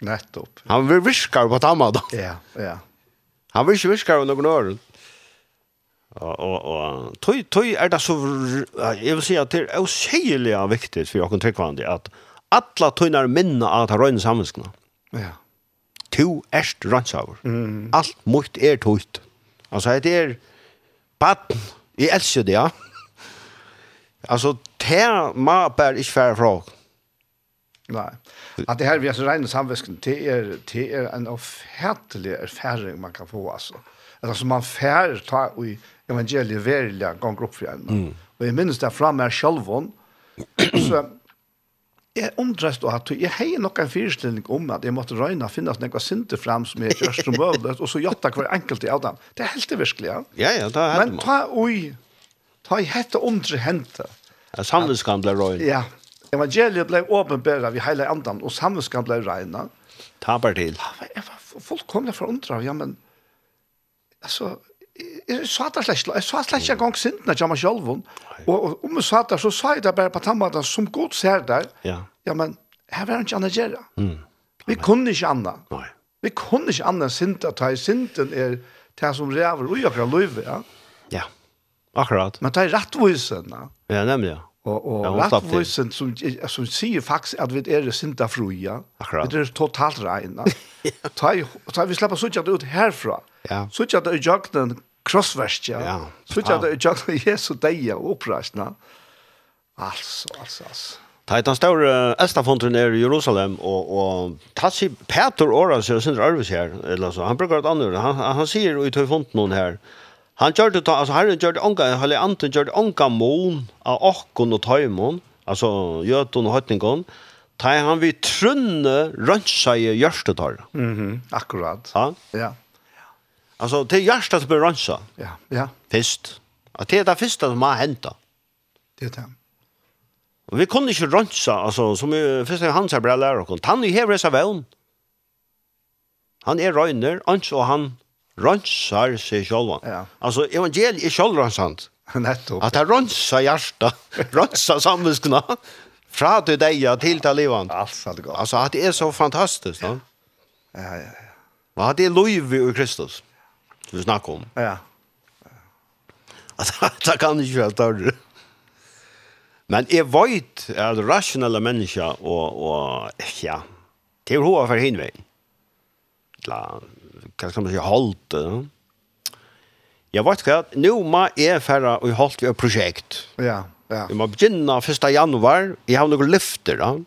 Nettopp. Han vil viska på tamma då. Ja, ja. Han vill viskar på någon öron. Och och och tøy, tøy är det så jeg vil si at det er osägligt viktigt för jag kan tycka att alla tunnar minna att ha Rönar samviskna. Ja to erst rannsaver. Mm. Alt mot er tøyt. Altså, det er baden. Jeg elsker det, ja. altså, det må bare ikke være fra. Nei. At det her vi har så regne samvisken, det er, det er en offentlig erfaring man kan få, altså. Altså, som man fær ta i evangeliet verilig gang opp for en. Mm. Og jeg minnes det fra meg selv, så jeg undres og at jeg har nok en fyrstilling om at jeg måtte røyna finne noen sinter fram som er først som mulig, og så jatta hver enkelt i av dem. Det er helt det virkelig, ja. Ja, ja, det er Men ta oi, ta i hette undre hente. Ja, samvinskan ble røyna. Ja, evangeliet ble åpenbæra vi hele andan, og samvinskan ble røyna. Ta bare til. Jeg var fullkomlig forundra, ja, men altså, jeg sa det slett, jeg sa slett ikke en engang sintene til meg selv, og om jeg sa det, så sa jeg det bare på tannmaten, som god ser der, ja, ja men her var det ikke annet gjøre. Mm. Vi kunne ikke annet. Nei. Vi kunne ikke annet enn sinte, at jeg sinten er det som rever ui akkurat løyve, ja. Ja, akkurat. Men det er rettvisen, ja. Ja, nemlig, ja. Og, og ja, rettvissen som, som sier faktisk at vi er sinta fruja, vi er totalt reina. ta, ta vi slipper suttja det ut herfra. Ja. Suttja det i jøgnen krossverskja. Ja. Suttja det i jøgnen Jesu deia og oppreisna. Altså, altså, altså. Ta et den store Estafontren er i Jerusalem, og, og ta si Peter Åra, som er Arvis her, eller så, han bruker et annet, han, han sier i tøyfonten her, Han gjorde det, altså Herren gjorde onka, eller anten gjorde onka mån av okkon og tajmon, altså jöton og hötningon. Ta han vi trunne rönsa i görstetar. Mhm, mm akkurat. Ja. Ja. Altså, det görsta som blir rönsa. Ja, ja. Fist. Att det er det første som har hentet. Det er det. Og vi kunne ikke rönsa, altså, som första han här bra lærer oss, Han er ju här i Saveln. Han är röjner, og han rönsar seg själva. Ja. Alltså evangeliet är självrensant. Nettopp. Att han rönsar hjärta, rönsar samvetskna. Fra till dig til til livet. Alltså det går. Alltså att det är så fantastiskt, va? Ja, ja, ja. Vad det lov i Kristus. Du snakker om. Ja. Alltså det kan ikke være større. Men jeg vet at rasjonelle mennesker og, og ja, det er hva for hinvei. La, kan man säga, halt. Ja. Jag vet vad, nu må jag färra och halt vi ett projekt. Ja, ja. Vi må begynna 1. januar, jag har några lyfter då.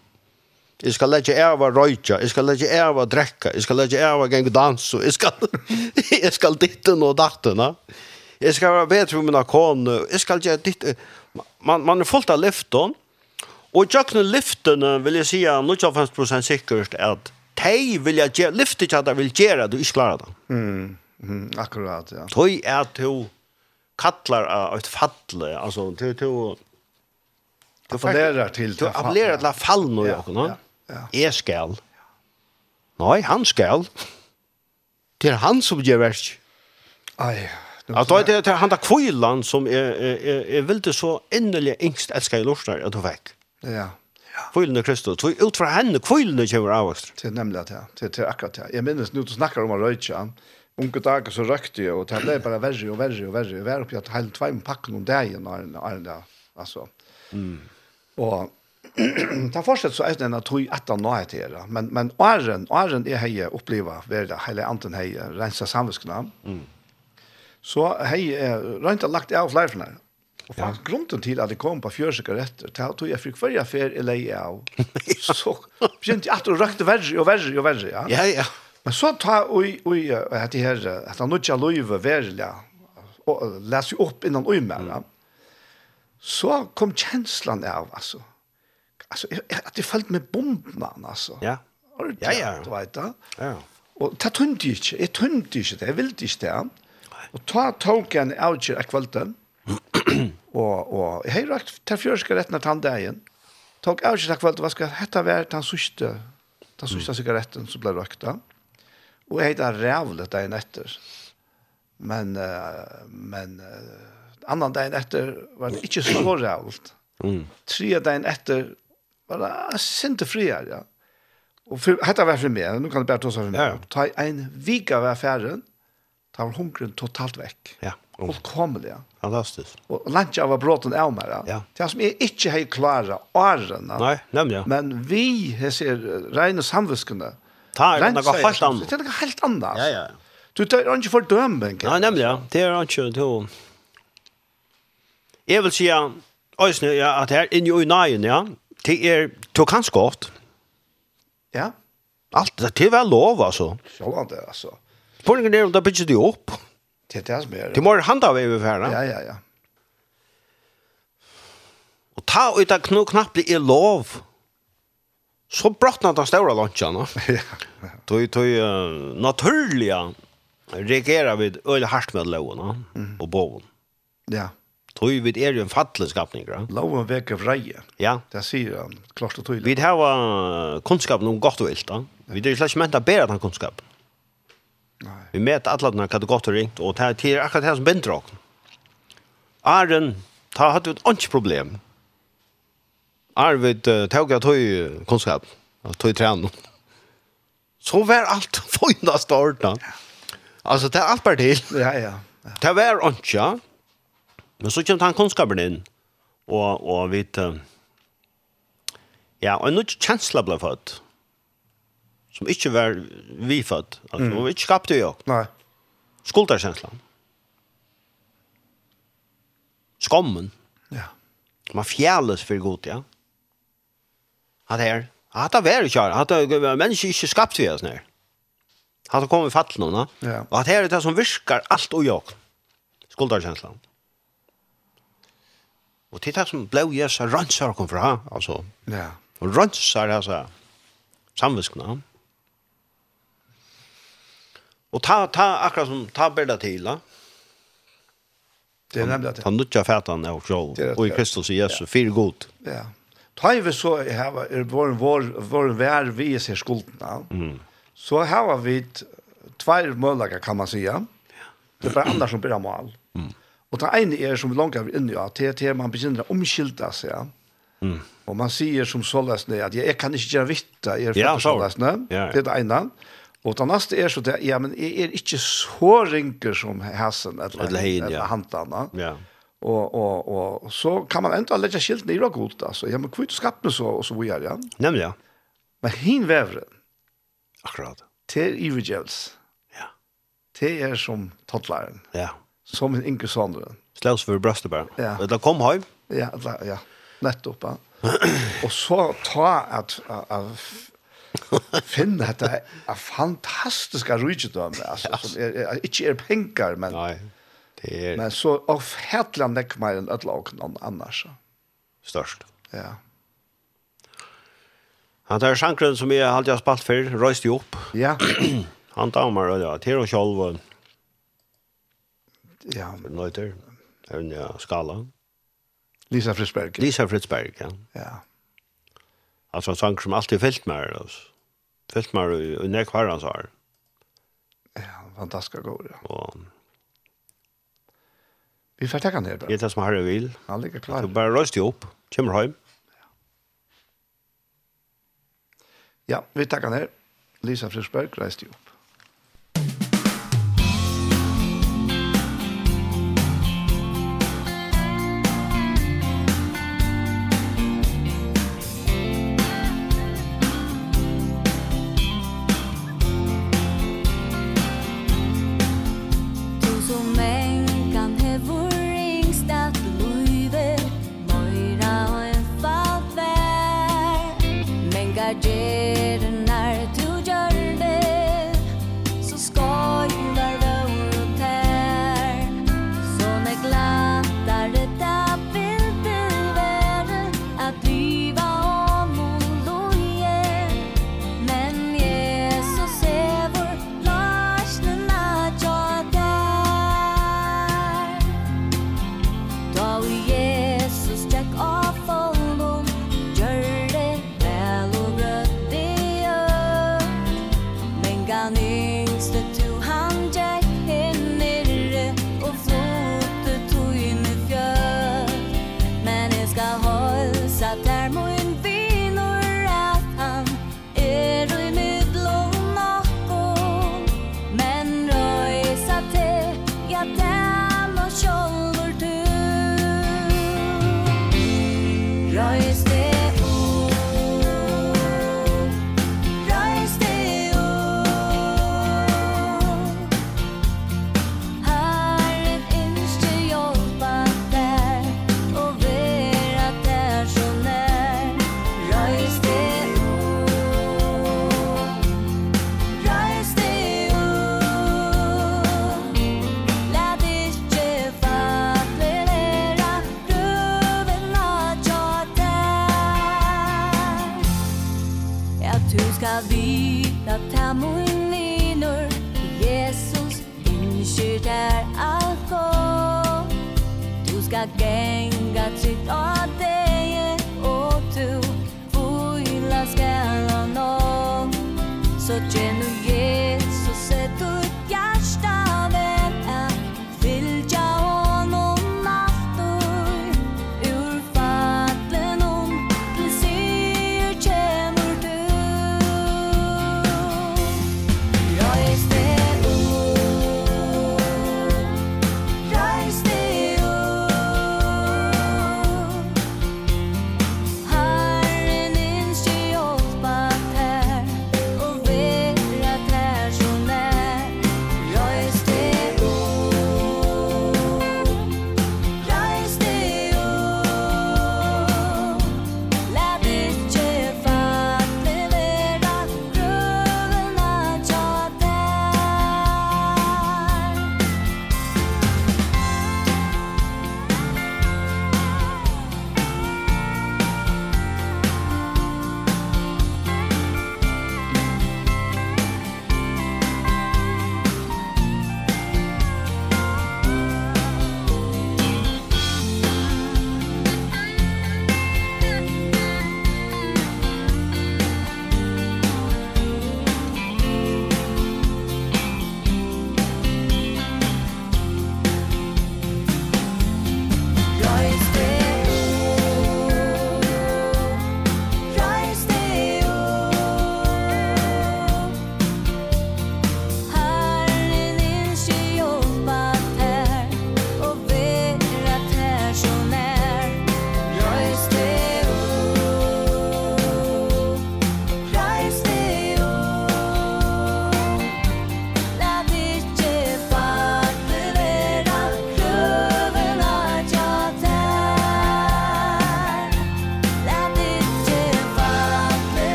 Jag ska lägga av att röja, jag ska lägga av att dräcka, jag ska lägga av att gänga dans och jag ska, jag ska ditten och datten. Ja. Jag ska vara bättre med mina kon, jag ska göra ditt. Man, man är fullt av lyfton. Och jag kan lyften vill jag säga 95% säkert att de vil jeg gjøre, lyfte ikke at de vil gjøre, du ikke klarer det. Mm, mm, akkurat, ja. Tøy er at du kattlar av et falle, altså, du, du, du appellerer til Du appellerer til fall nå, ja, ja, ja. Jeg skal. Nei, han skal. Det er han som gjør verst. Ai, Att det er, det er han där kvillan som er, er, er, er det så innerligt ängst älskar i lorsnar at du väck. Ja. Kvillen i Kristus. Så ut fra henne, kvillen kommer kjøver avvokst. Det er nemlig det, det er akkurat det. Jeg minnes nå du snakker om å røyke, unge dager så røkte jeg, og det ble bare verre og verre og verre. Jeg var oppi at hele tveim pakken om dagen, Arne, altså. Mm. Og ta fortsatt så er det en at tog etter nå heter det. Men, men åren, åren er hei opplevet, ved det hele anten hei, rensa samviskene. Mm. Så hei, rønt har lagt av flere for Og faktisk ja. grunden til at jeg kom på fjørsigaretter, til at jeg fikk hver affær i leie av, så begynte jeg at jeg røkte verre og verre og verre, ja. Ja, ja. Men så ta oi, oi, at det her, at han ikke løyve verre, og lese opp innan oi med, ja. Så kom kjenslan av, altså, altså at jeg følte med bomben, altså. Ja. Ja, ja. Du vet det. Ja. Og det tømte jeg ikke, jeg tømte ikke det, jeg ville ikke det. Og ta tog en avgjør av kvelden, og, og jeg har rakt til fjørske retten av tanndeien. Tok av ikke kveld, hva skal dette være den sørste, den sørste sigaretten som ble røkt av. Og jeg har rævlet dagen etter. Men, uh, men uh, annan dagen etter var det ikke så rævlet. Mm. Tre dagen etter var det sinte friere, ja. Og for, dette var for meg, nå kan du bare ta seg for meg. Ja, ja. Ta en vika av affæren, ta var hungren totalt vekk. Ja. Oh. Fullkomlig, ja. Fantastiskt. Och lunch var bråten av mig. Ja. Det som är inte helt klara åren. Nej, nämligen. Men vi här ser rena samviskarna. Ta er det något helt annat. Det är något helt annat. Ja, ja. Du tar inte för dömen. Nej, nämligen. Det är inte då. Jag vill säga Øysne, ja, at her inne i nøyen, ja, det er, du kan skått. Ja. Alt, det er vel lov, altså. det altså. Spørningen er om det bygger det opp. Det er det som er. Det må handa vi over her, Ja, ja, ja. Og ta ut av knu knappli i lov. Så brottna den stora lunchen, no? ja. Tøy, tøy, uh, naturliga reagerar vi øyla hardt med loven, no? Mm. Og boven. Ja. Tøy, vi er ju en fattelig skapning, ja. Loven veker vreie. Ja. Det sier han, klart og tydelig. Vi har uh, om gott och vilt, da. Vi er jo slett ikke bära den kunnskapen. Vi mäter alla de här gott och ringt och det här är akkurat det här som binder oss. Arren, ta hade ett ont problem. Arvid uh, tog jag tog kunskap, och tog träning. Så var allt fina starta. Alltså det är allt bara till. Ja, ja. ja. Det var ont, ja. Men så kom han kunskapen in. Och, och vi... Uh, ja, och en ny känsla blev född som ikke var vi född. Alltså, mm. och ikke skapte jo. Nei. Skuldarkänslan. Skommen. Ja. Man fjæles for god, ja. At her, at det var ikke, at det mennesker ikke skapte vi oss nær. At det kommer fatt någon, ja. Og at her er det som virkar og jo. jag. Og til det som ble jag så rönsar kom fra, altså. Ja. Och rönsar, alltså, samviskna. Ja Og ta ta akkurat som ta bilda da. Det är nämligen att Ta nutja fätan och så og i Kristus Jesus ja. fyr god. Ja. Ta vi så här er vår vår vår vær vi ser skulden. Mm. Så här har vi två möjligheter kan man säga. Det är bara andra som blir mål. Mm. Och det ene är som vi långt över inne i att det är man begynner bekymrar omskylda sig. Ja. Mm. Och man säger som sållas att jag kan inte göra vitt, jag är för ja. Det är det ena. Og det neste er så det, ja, men jeg er ikke så rinker som Hassen, eller, eller, hin, eller ja. Hantana. Ja. Og, og, og så kan man enda legge skiltene i godt, altså. Ja, men kvitt skapte så, og så vi er, ja. Nemlig, ja. Men hin vevren. Akkurat. Til ivergjevels. Ja. Til er som tattlaren. Ja. Som en inke sonderen. Slags for brøstet bare. Ja. Det kom høy. Ja, ja. Nettopp, ja. og så ta at, at, at finn dette er fantastiska rydgjødømme, altså, ja. som er, er, ikke er penger, men, Nej. det er... men så av avhætla nekk meg enn ødla og noen annars. störst. Ja. Han tar sjankren som jag alltid har spalt för, röst ju upp. Ja. han damer, ja, til og kjolv og... Ja. Nöjter, även ja, skala. Lisa Fritzberg. Lisa Fritzberg, ja. Ja. Alltså en sång som alltid fyllt med det. Fyllt med i, i när kvar han sa. Ja, fantastiska god. Ja. Och, vi får tacka ner bara. Det är det som Harry vill. Han ligger klar. Så bara röst ihop. Kommer hem. Ja, ja vi tackar ner. Lisa Frisberg, röst ihop.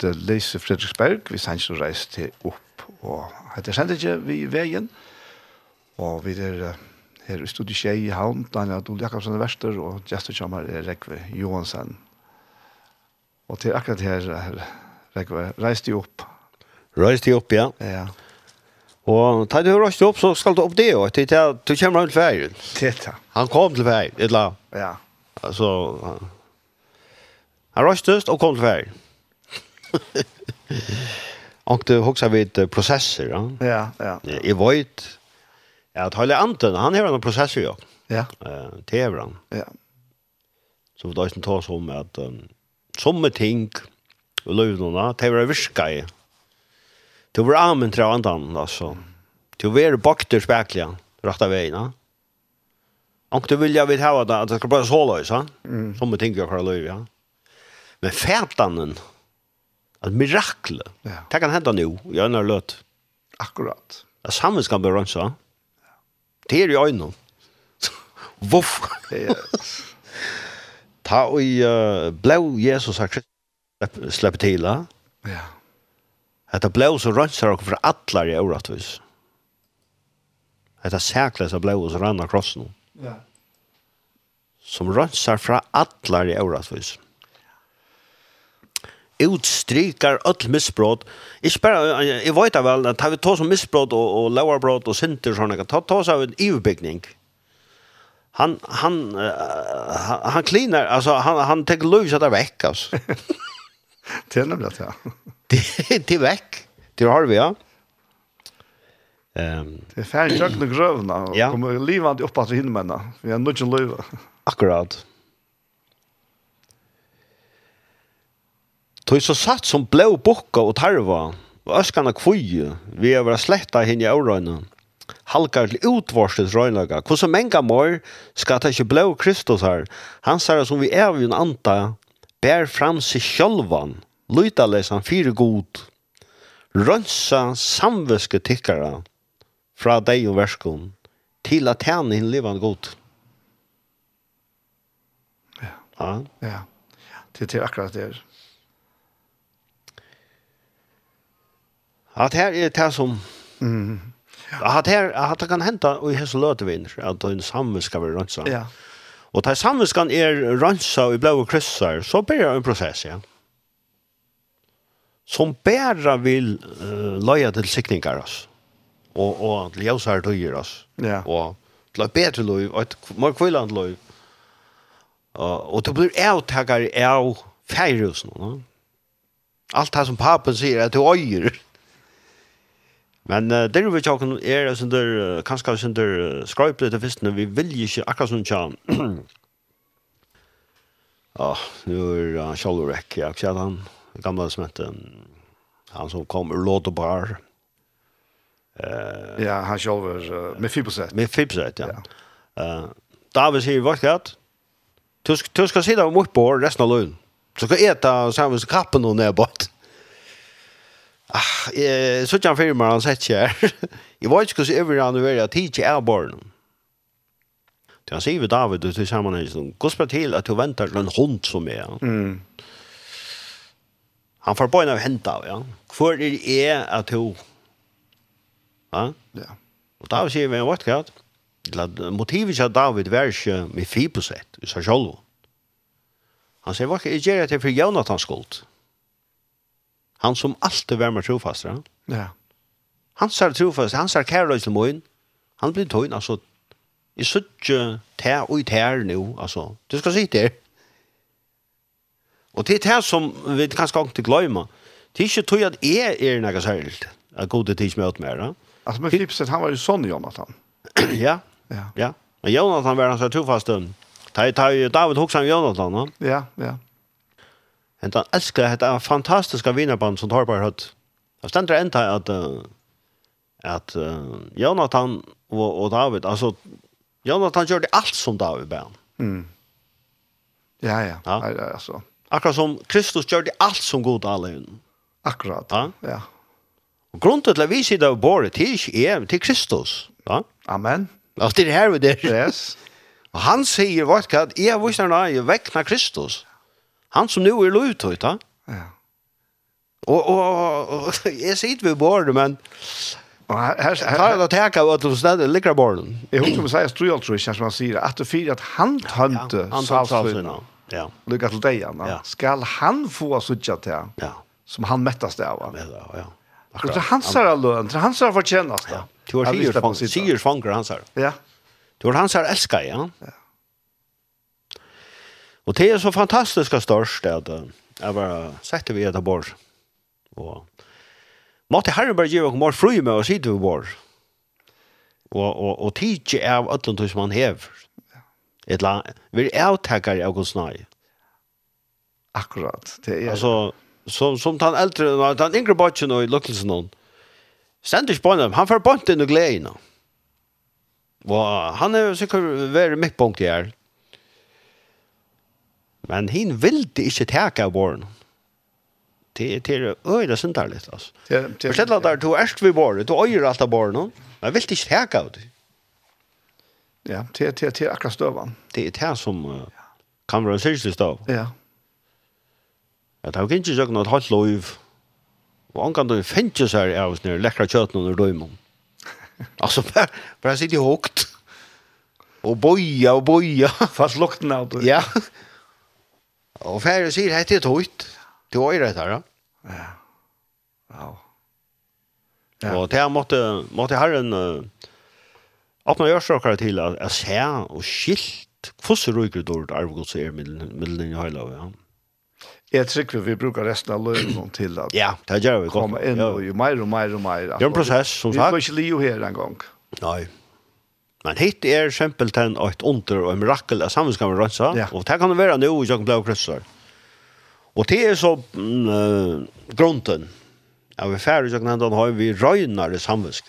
møtte Lise Fredriksberg, vi sanns og til opp, og hette sendte ikke vi i veien, og vi er her i studiet Kjei i Havn, Daniel Adol Jakobsen er verster, og Gjester Kjammer er Rekve Johansen. Og til akkurat her, her Rekve, reiste jeg opp. Reiste jeg opp, ja. Ja. Og tar du reist opp, så skal du opp det, og til du kommer til ferien. Teta. Han kom til ferien, et eller annet. Ja. Altså, han han reiste og kom til ferien. Och det också vid processer, ja. Ja, ja. Jag vet att Halle Anton, han har en process ju. Ja. Eh, det är han. Ja. Så vi då inte tar så om att um, som ting och lövnorna, det är viska i. Det var amen tre andan alltså. Det var bakter spekligen, rätta vägen, ja. Och det vill jag vid här att det ska bara så lösa. Mm. Som ting jag kan ja. Men fätanen, Ett mirakel. Ja. Det kan hända nu. Jag har løt. Akkurat. Det samma ska börja så. Det är i ändå. Voff. Ta og uh, blå Jesus har släppt till. Ja. Detta blå så rönsar och för alla i åratvis. Detta säklas av blå så across krossen. Ja. Som rönsar fra alla i åratvis. Ja utstrykar öll missbrott. Ikke bare, jeg vet da vel, at vi tar som missbrott og, og lauerbrott og synder og sånne, ta, ta oss av en ivbygning. Han, han, uh, han klinar, altså, han, han tenker løs at det er vekk, altså. det er nemlig det, ja. det är veck. Det har vi, ja. Um, det er färdigt tjøkken og grøvene, og ja. kommer livende opp at vi med. Vi har nødt til å. Akkurat. Tog så satt som blå bukka og tarva, og øskana kvøye, vi er vera sletta hinn i aurøyna. Halkar til utvarslet røynaga, hvordan menga mor skal ta ikkje blå Kristus her, han sier som vi er vi en anta, bær fram seg sjølvan, lytalesan fire god, rønsa samveske tikkara fra deg og verskon, til at henne hinn livan god. Ja. Ja. Ja. Det er akkurat det er. At her er det som... Mm. At her, at det kan hente, og i hese løtevinner, at den samme skal være rønnsa. Ja. Og da samme skal er rønnsa og i blå kryssar, så blir en prosess, ja. Som bare vil uh, løye til sikninger, altså. Og, og til ljøsar tøyer, altså. Ja. Og til et bedre løy, og et mer kvillant løy. Uh, og det blir avtakere av feirhusen, no? Allt det som papen sier, at du øyer. Men uh, det vi tjokken er sånn der, uh, kanskje der uh, skrøyple til fisten, vi vil ikke akkurat sånn tja. Ja, nu er han uh, Kjallurek, jeg har ikke sett han, gamle som heter, han som kom ur Lådebar. Uh, ja, han sjálfur, uh, med fibosett. Med fibosett, ja. ja. Uh, David sier, hva skal Du skal sitte om oppå resten av løgn. Du skal eta sammen med kappen og nedbått. Ah, eh, så tjän firma han sett här. I var inte så över han över att teach är barn. Det han säger David och tillsammans med gospel till att du väntar på en hund som är. Mm. Han får på en av hända, ja. Kvar är är att du Ja? Ja. Och David säger vi en vart kvart. Motivet är att David värs med fiposet i sig själv. Han säger, vad är det för Jonathans skuld? Han som alltid var med trofast, ja. ja. Han ser trofast, han ser kærløs til morgen. Han blir tøyn, altså. I suttje tær og i tær nu, altså. Du skal si det. Og det er det som vi kanskje ikke glemmer. Det er ikke tøy at jeg er noe særlig. Jeg gode tids med mer, ja. Altså, men Flipset, han var jo sånn, Jonathan. ja, ja. ja. Men Jonathan var han så trofaste. Ta, ta, David Hoxham Jonathan, ja. Ja, ja. Men han elsker dette fantastiske vinnarband som tar på høyt. Det stender enda at, at uh, Jonathan og, og David, altså, Jonathan gjør det alt som David ber han. Mm. Ja, ja. ja. Altså. Akkurat som Kristus gjør det alt som god alene. Akkurat, ja. ja. Og grunnen til at vi sitter det av båret, det er ikke jeg, Kristus. Ja? Amen. Och det er her vi der. Yes. og han sier, vet du hva, jeg viser deg, jeg med Kristus. Han som nu är lovt höjta. Ja. Og, og, og jeg sitter ved bordet men Og her, här jeg har det av at du stedet ligger bollen. Jeg husker som säger tror jag tror jeg, som han sier, at det fyrer at han tønte ja, han hönte salsen. Ja. Lucka til deg, Anna. Ja. Skal han få sucha til? Ja. Som han mättas där va. Ja, ja. Akkurat. Det hans her løn, det er han sa förtjänast. Ja. Du har sig ju fångar han sa. Ja. Du har hans her älskar ja. Ja. Og det er så fantastisk fantastiska störst att jeg bare setter vi etter bord. Och Matti Herrenberg ger och mer fri med oss hit vi bor. og, og och tidigt av öllum som han hever. Et la vi er avtagare av Guds nåd. Akkurat. Det er... alltså som som han äldre han yngre barnen och luckelsen någon. Ständigt på honom. Han får bort den och glädjen. Och han är säkert väldigt mycket punkt här. Men hin vilde ikke teka av våren. Det er øyla syndarligt, altså. For selv at du erst vi våren, du øyer alt av våren, men vilde ikke teka av det. Ja, det er akkurat støvan. Det er det som kan være en syrste støv. Ja. det han kan ikke søke noe halvt lov, og han kan du finne seg av oss nere, lekra kjøtten under døymon. Altså, bare, bare sitte i håkt, og boja og boja. Fast lukten av det. Ja, ja. Og færre sier, hette er tøyt. Du har rett her, da. Ja. Ja. Ja. Og det måtte, måtte herren uh, åpne gjørstråkere til at jeg ser og skilt hvordan ryker det ordet arvegods er middelen i høyla. ja. Jeg tror vi bruker resten av løgnen til at ja, det gjør vi godt. komme inn og jo mer og mer og mer. Det er en prosess, som sagt. Vi får ikke liv her en gang. Nei. Men hitt er simpelthen et under og en mirakel av samvinskammer rønsa, ja. og det kan være nå i Jøkken Blau Krøsser. Og det er så mm, uh, grunden. Ja, vi færre i Jøkken Hendan har vi i samvinsk.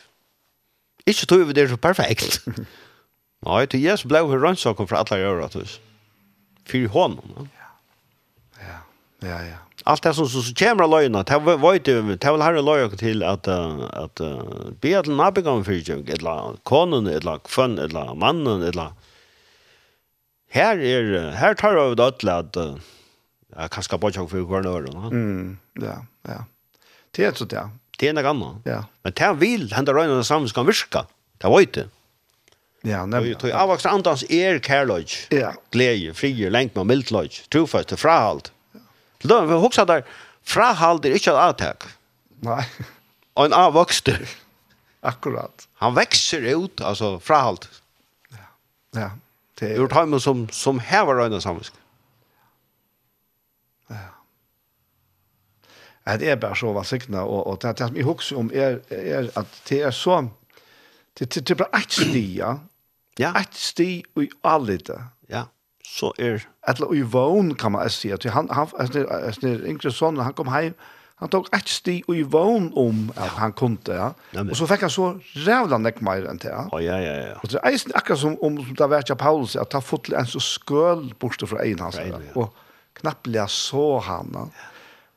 Ikke tog vi det så perfekt. Nei, til Jesu Blau Rønsa kom fra alle gjøre, at vi fyrir hånden. Ja, ja, ja. ja allt det som så så kommer löjna det var inte det var här löjna till att att be att nabigan för jag eller konen eller kvön eller mannen eller här är här tar över det alla att jag kan bara jag för kvar några mm ja ja det är så det det är något annat ja men det vill hända löjna samman ska virka det var inte Ja, nej. Tog avvaxta andans er kärloj. Ja. Glädje, frier, längd med mildloj. Trofast, frahalt. Då vi husker der, frahald er ikke et avtak. Nei. Og en avvokster. Akkurat. Han växer ut, alltså frahald. Ja. ja. Det er... Ur tøymen som, som var øyne samvisk. Ja. Ja, det er bare så vansikna, og, og det, det som jeg husker om er, er at det er så, det, det, det er bare sti, ja. Ja. Ett sti og i det. Ja så er eller i vån kan man si at han han snir yngre sånn han kom hem han tog ett sti i vån om at han kunde ja. Och så fikk han så rævla näck mer enn det ja. Ja ja ja. Och det är akkurat som om som da vært ja Paulus at ta fått en så sköl borste fra en hans och knappliga så han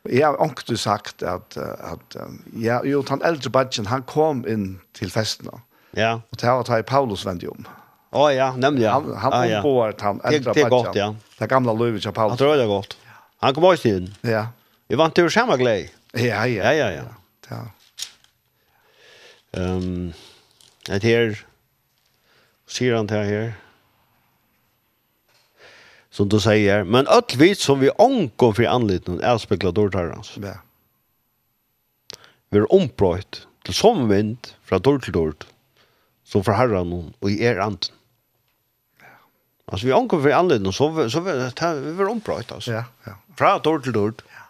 Jag har också sagt att, att ja, jo, han eldre badgen, han kom in till festen, Ja. Och det här var Paulus vände om. Åh ja, nämligen. Han, han ah, ja. ombord, han ändrar Det är godt, ja. Det gamla Lövis och Paulus. Han tror det är gott. Han kom också in. Ja. Vi vant ur samma glädje. Ja, ja. Ja, ja, ja. ja. Um, det här, ser han det här, som du säger, men öll vit som vi ankom för anledningen är speglat dårtarans. Ja. Vi är ombrøyt till som vind från dårt till dårt som för herren och i er anden. Alltså vi ankom för anledning så så vi vi var ombröt alltså. Ja, ja. Fra dörr till dörr. Ja.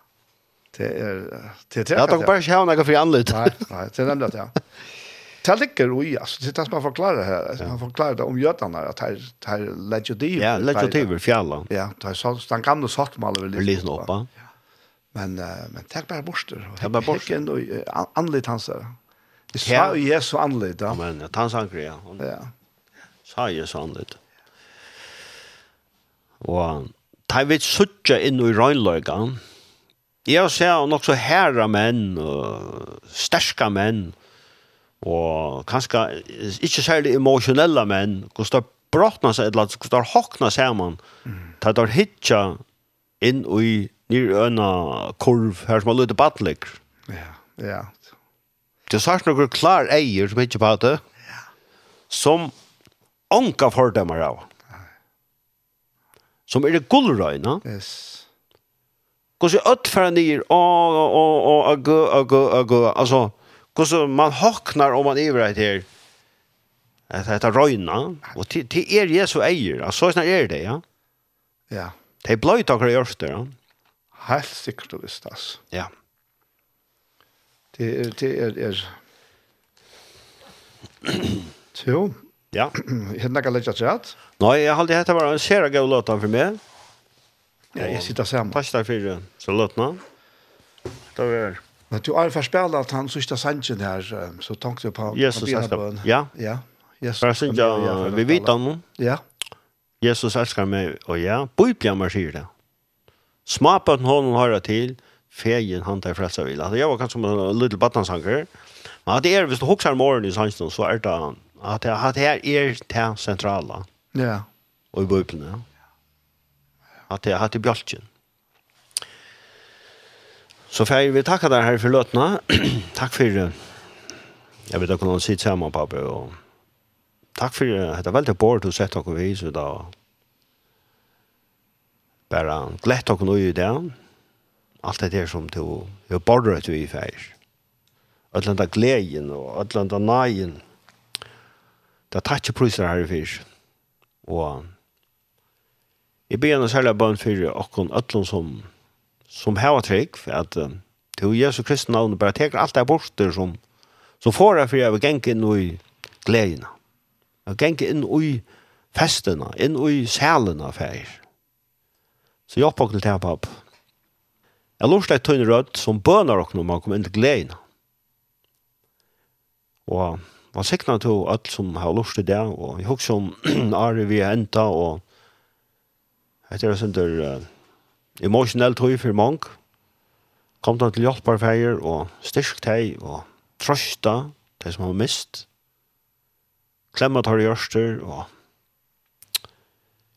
Det är det är Jag tar bara sjön några för anledning. Nej, nej, det är nämligen det. Det ligger ju alltså det tas bara förklara här. Man förklarar det om jötarna att här här legitiv. Ja, legitiv fjällan. Ja, det är så den gamla sortmaler vill lyssna upp. Ja. Men men tack bara borster. Jag bara borster ändå anledning hans. Det sa ju så Ja, Men han sa ja. Ja. Sa ju så anledning. Og ta vi suttja inn i røynløyga. Jeg ser nok så herra menn, og sterska menn, og kanskje ikke særlig emosjonella menn, hvordan det brotna seg, eller hvordan det hokna saman, ta det hitja inn i nyrøyna kurv her som er lyttet badlik. Ja, ja. Det er sagt noen klar eier som ikke på det, som onka fordømmer av som er det gullrøyna. Yes. Hvordan ødt fra nyer, og, og, og, og, og, og, og, altså, hvordan man hocknar om man är et her, at det er røyna, og til, til er Jesu eier, så är det, ja? Ja. Det er bløyt akkur i ørster. Helt säkert og visst, altså. Ja. Det er, det är er. Jo. Ja. Jag kan legge seg at. Nei, jeg har alltid hett var en kjære gav låta for meg. Ja, jeg sitter sammen. Takk deg for det. Så låtene. Det var Men du har förspellat att han sista sanchen här så tänkte jag på Jesus älskar Ja. Ja. Jesus. För sen jag vi vet om. Ja. Jesus älskar meg, og ja, Bibeln man säger det. Smapat honom höra till fejen han tar frälsa vill. Alltså jag var kanske som en liten battansanger. Men at det är visst hoxar morgon i sanchen så är det att det här är det centrala. Ja. Og i bøyplene, ja. At jeg har til bjøltjen. Så fer vi takka deg her for løtene. takk for Jeg vet ikke om du sier sammen, pappa, og takk for det er veldig bort å sette dere vis ut av bare glett dere noe i det. Alt det der som du har bordet vi i feir. Øtlanda gleden og øtlanda nagen. Det er takk priser her i fyrst. Og jeg ber en særlig bønn for åkken øtlen som, som heva trygg, for at uh, til Jesu Kristi navn bare teker alt det bort der som, som får jeg for jeg vil genke inn i gledene. Jeg vil genke inn i festene, inn i sælene for Så jeg oppåkne til her, papp. Jeg lort et tøyne rødt som bønar åkken om man kom inn til gledene. Og man sikna til alt som har lust til det, og jeg husker om Ari vi enda, og etter det sånt der uh, emotionell tøy for mange, kom han til hjelparfeier, og styrk deg, og trøsta det som har mist, klemma tar i ørster, og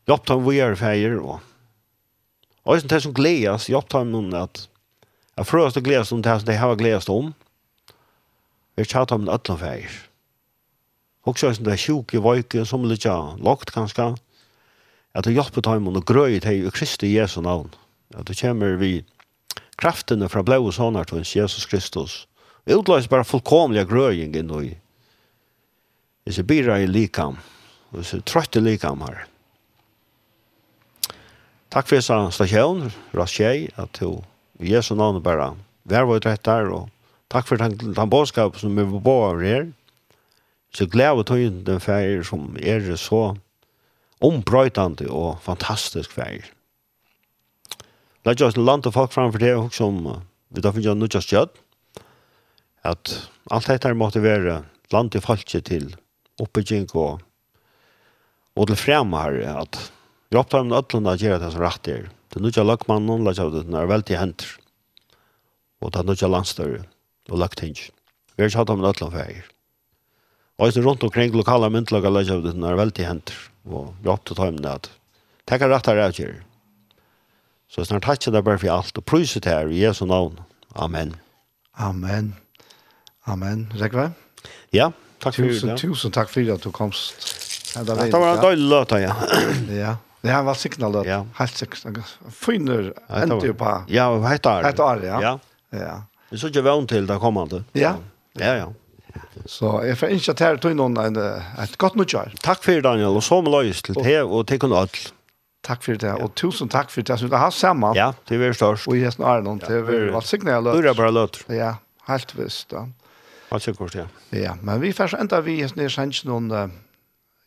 hjelp dem vi er feier, og og det som gledes, hjelp dem noen at jeg frøst og gledes om det som de har gledes om, vi tjater om en ødlandfeier, Och så är det sjuk i vajt som lite lagt kanske. Att det hjälper dem och gröjt hej i Kristi Jesu namn. Att det kommer vi kraften från blå och sådana till Jesus Kristus. Vi utlöser bara fullkomliga gröjningen och vi ser bira i likam och vi ser trött i likam här. Takk for disse stasjon, Raskjei, at jo, i Jesu navn bare, vær vårt rett der, og takk for den, den bådskapen som vi var på av her. Så glede tøyen den ferie som er så ombrøytende og fantastisk ferie. La oss land og folk framfor det og som vi da finner noe kjøtt. At alt dette måtte være land og folk til oppbygging og og til fremme her at vi opptar med ødlene å gjøre det som rett er. Det er noe løkmannen, la oss det er veldig henter. Og det er noe landstørre og løkting. Vi har ikke hatt om ødlene ferie. Og så rundt omkring lokale myndelager løser det er veldig henter. Og hjelp til å det at det er rette rett her. Så snart takk til deg bare for alt. Og prøyset her i Jesu navn. Amen. Amen. Amen. Rekve? Ja, takk for tusen, det. Tusen takk for at du komst. Ja, det var en døylig løt, ja. ja. Det här var signalet. Ja. Helt sikkert. Fyner endte på. Ja, vad heter det? Helt år, ja. Ja. ja. Det så ikke vann til det kommande. Ja. Ja, ja. Så jeg får ikke til til noen en, et godt nødgjør. Takk for Daniel, og så med løys til te og til kun alt. Takk for det, og tusen takk for det, som du har sammen. Ja, det er størst. Og i hesten er noen, det er alt sikkert jeg løter. Det er bare løt. Ja, helt visst Ja. Alt sikkert, ja. Ja, men vi får så enda vi hesten er sendt noen uh,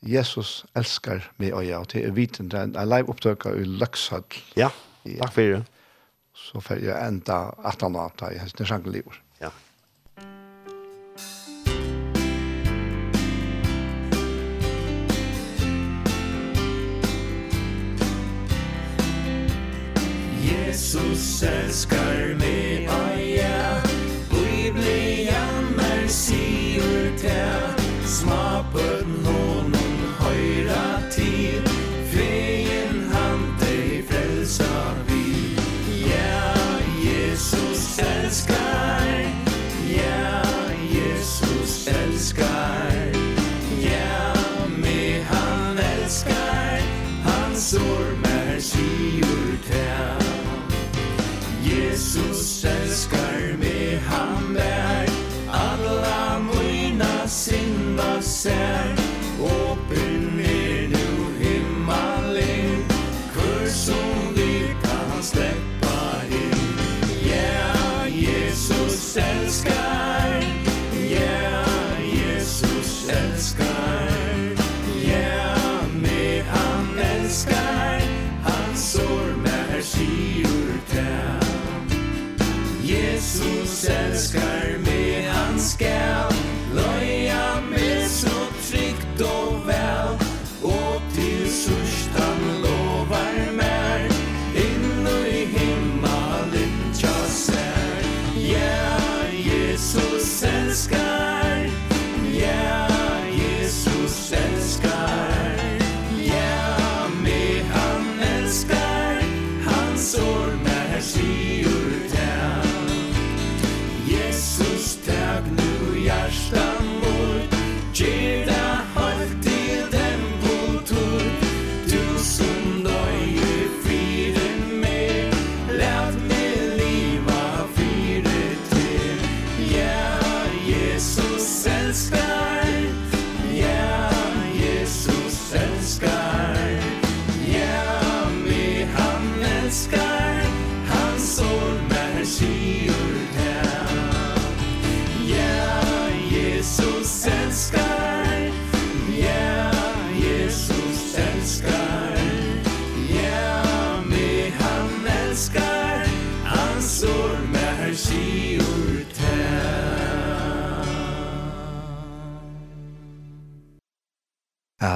Jesus elskar meg og jeg, og til viten, det er en live opptøk i Løkshøll. Ja, takk for det. Så får jeg enda 18 år, da hatt jeg hesten er sannsynlig i. Jesus elskar meg, ja. Ui bli jammer sigur te Smapet non høyra tid Fregen han deg frelsa vi Ja, Jesus elskar. Ja, Jesus elskar. Ja, me han elskar. Han sår ser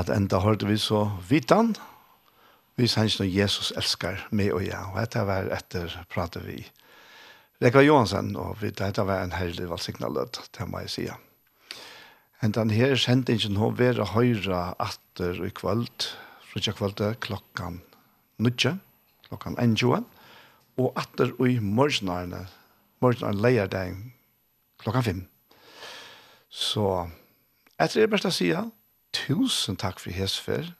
at enda hørte vi så vitan, vi sanns når Jesus elskar meg og jeg, og dette var etter pratet vi. Rekka Johansen, og vi, dette var en herlig valgsignalød, det må jeg si. Enda her kjente ikke noe være høyre atter i kvöld, frutja kvöldet klokkan nudje, klokkan 1.20, og atter i morgenarne, morgenarne leier deg klokkan 5. Så etter det beste sida, tusen takk for hesfer,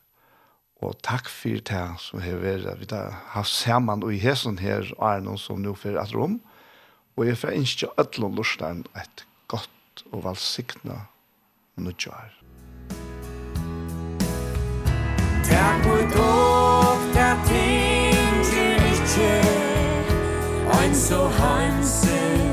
og takk for det som har vært, vi har haft sammen og i hesen her, Arne, som nå for et rom, og jeg får ønske alle løsene et godt og valgsiktende nødgjør. Takk for dog, takk ting, du ikke, ein så hansen,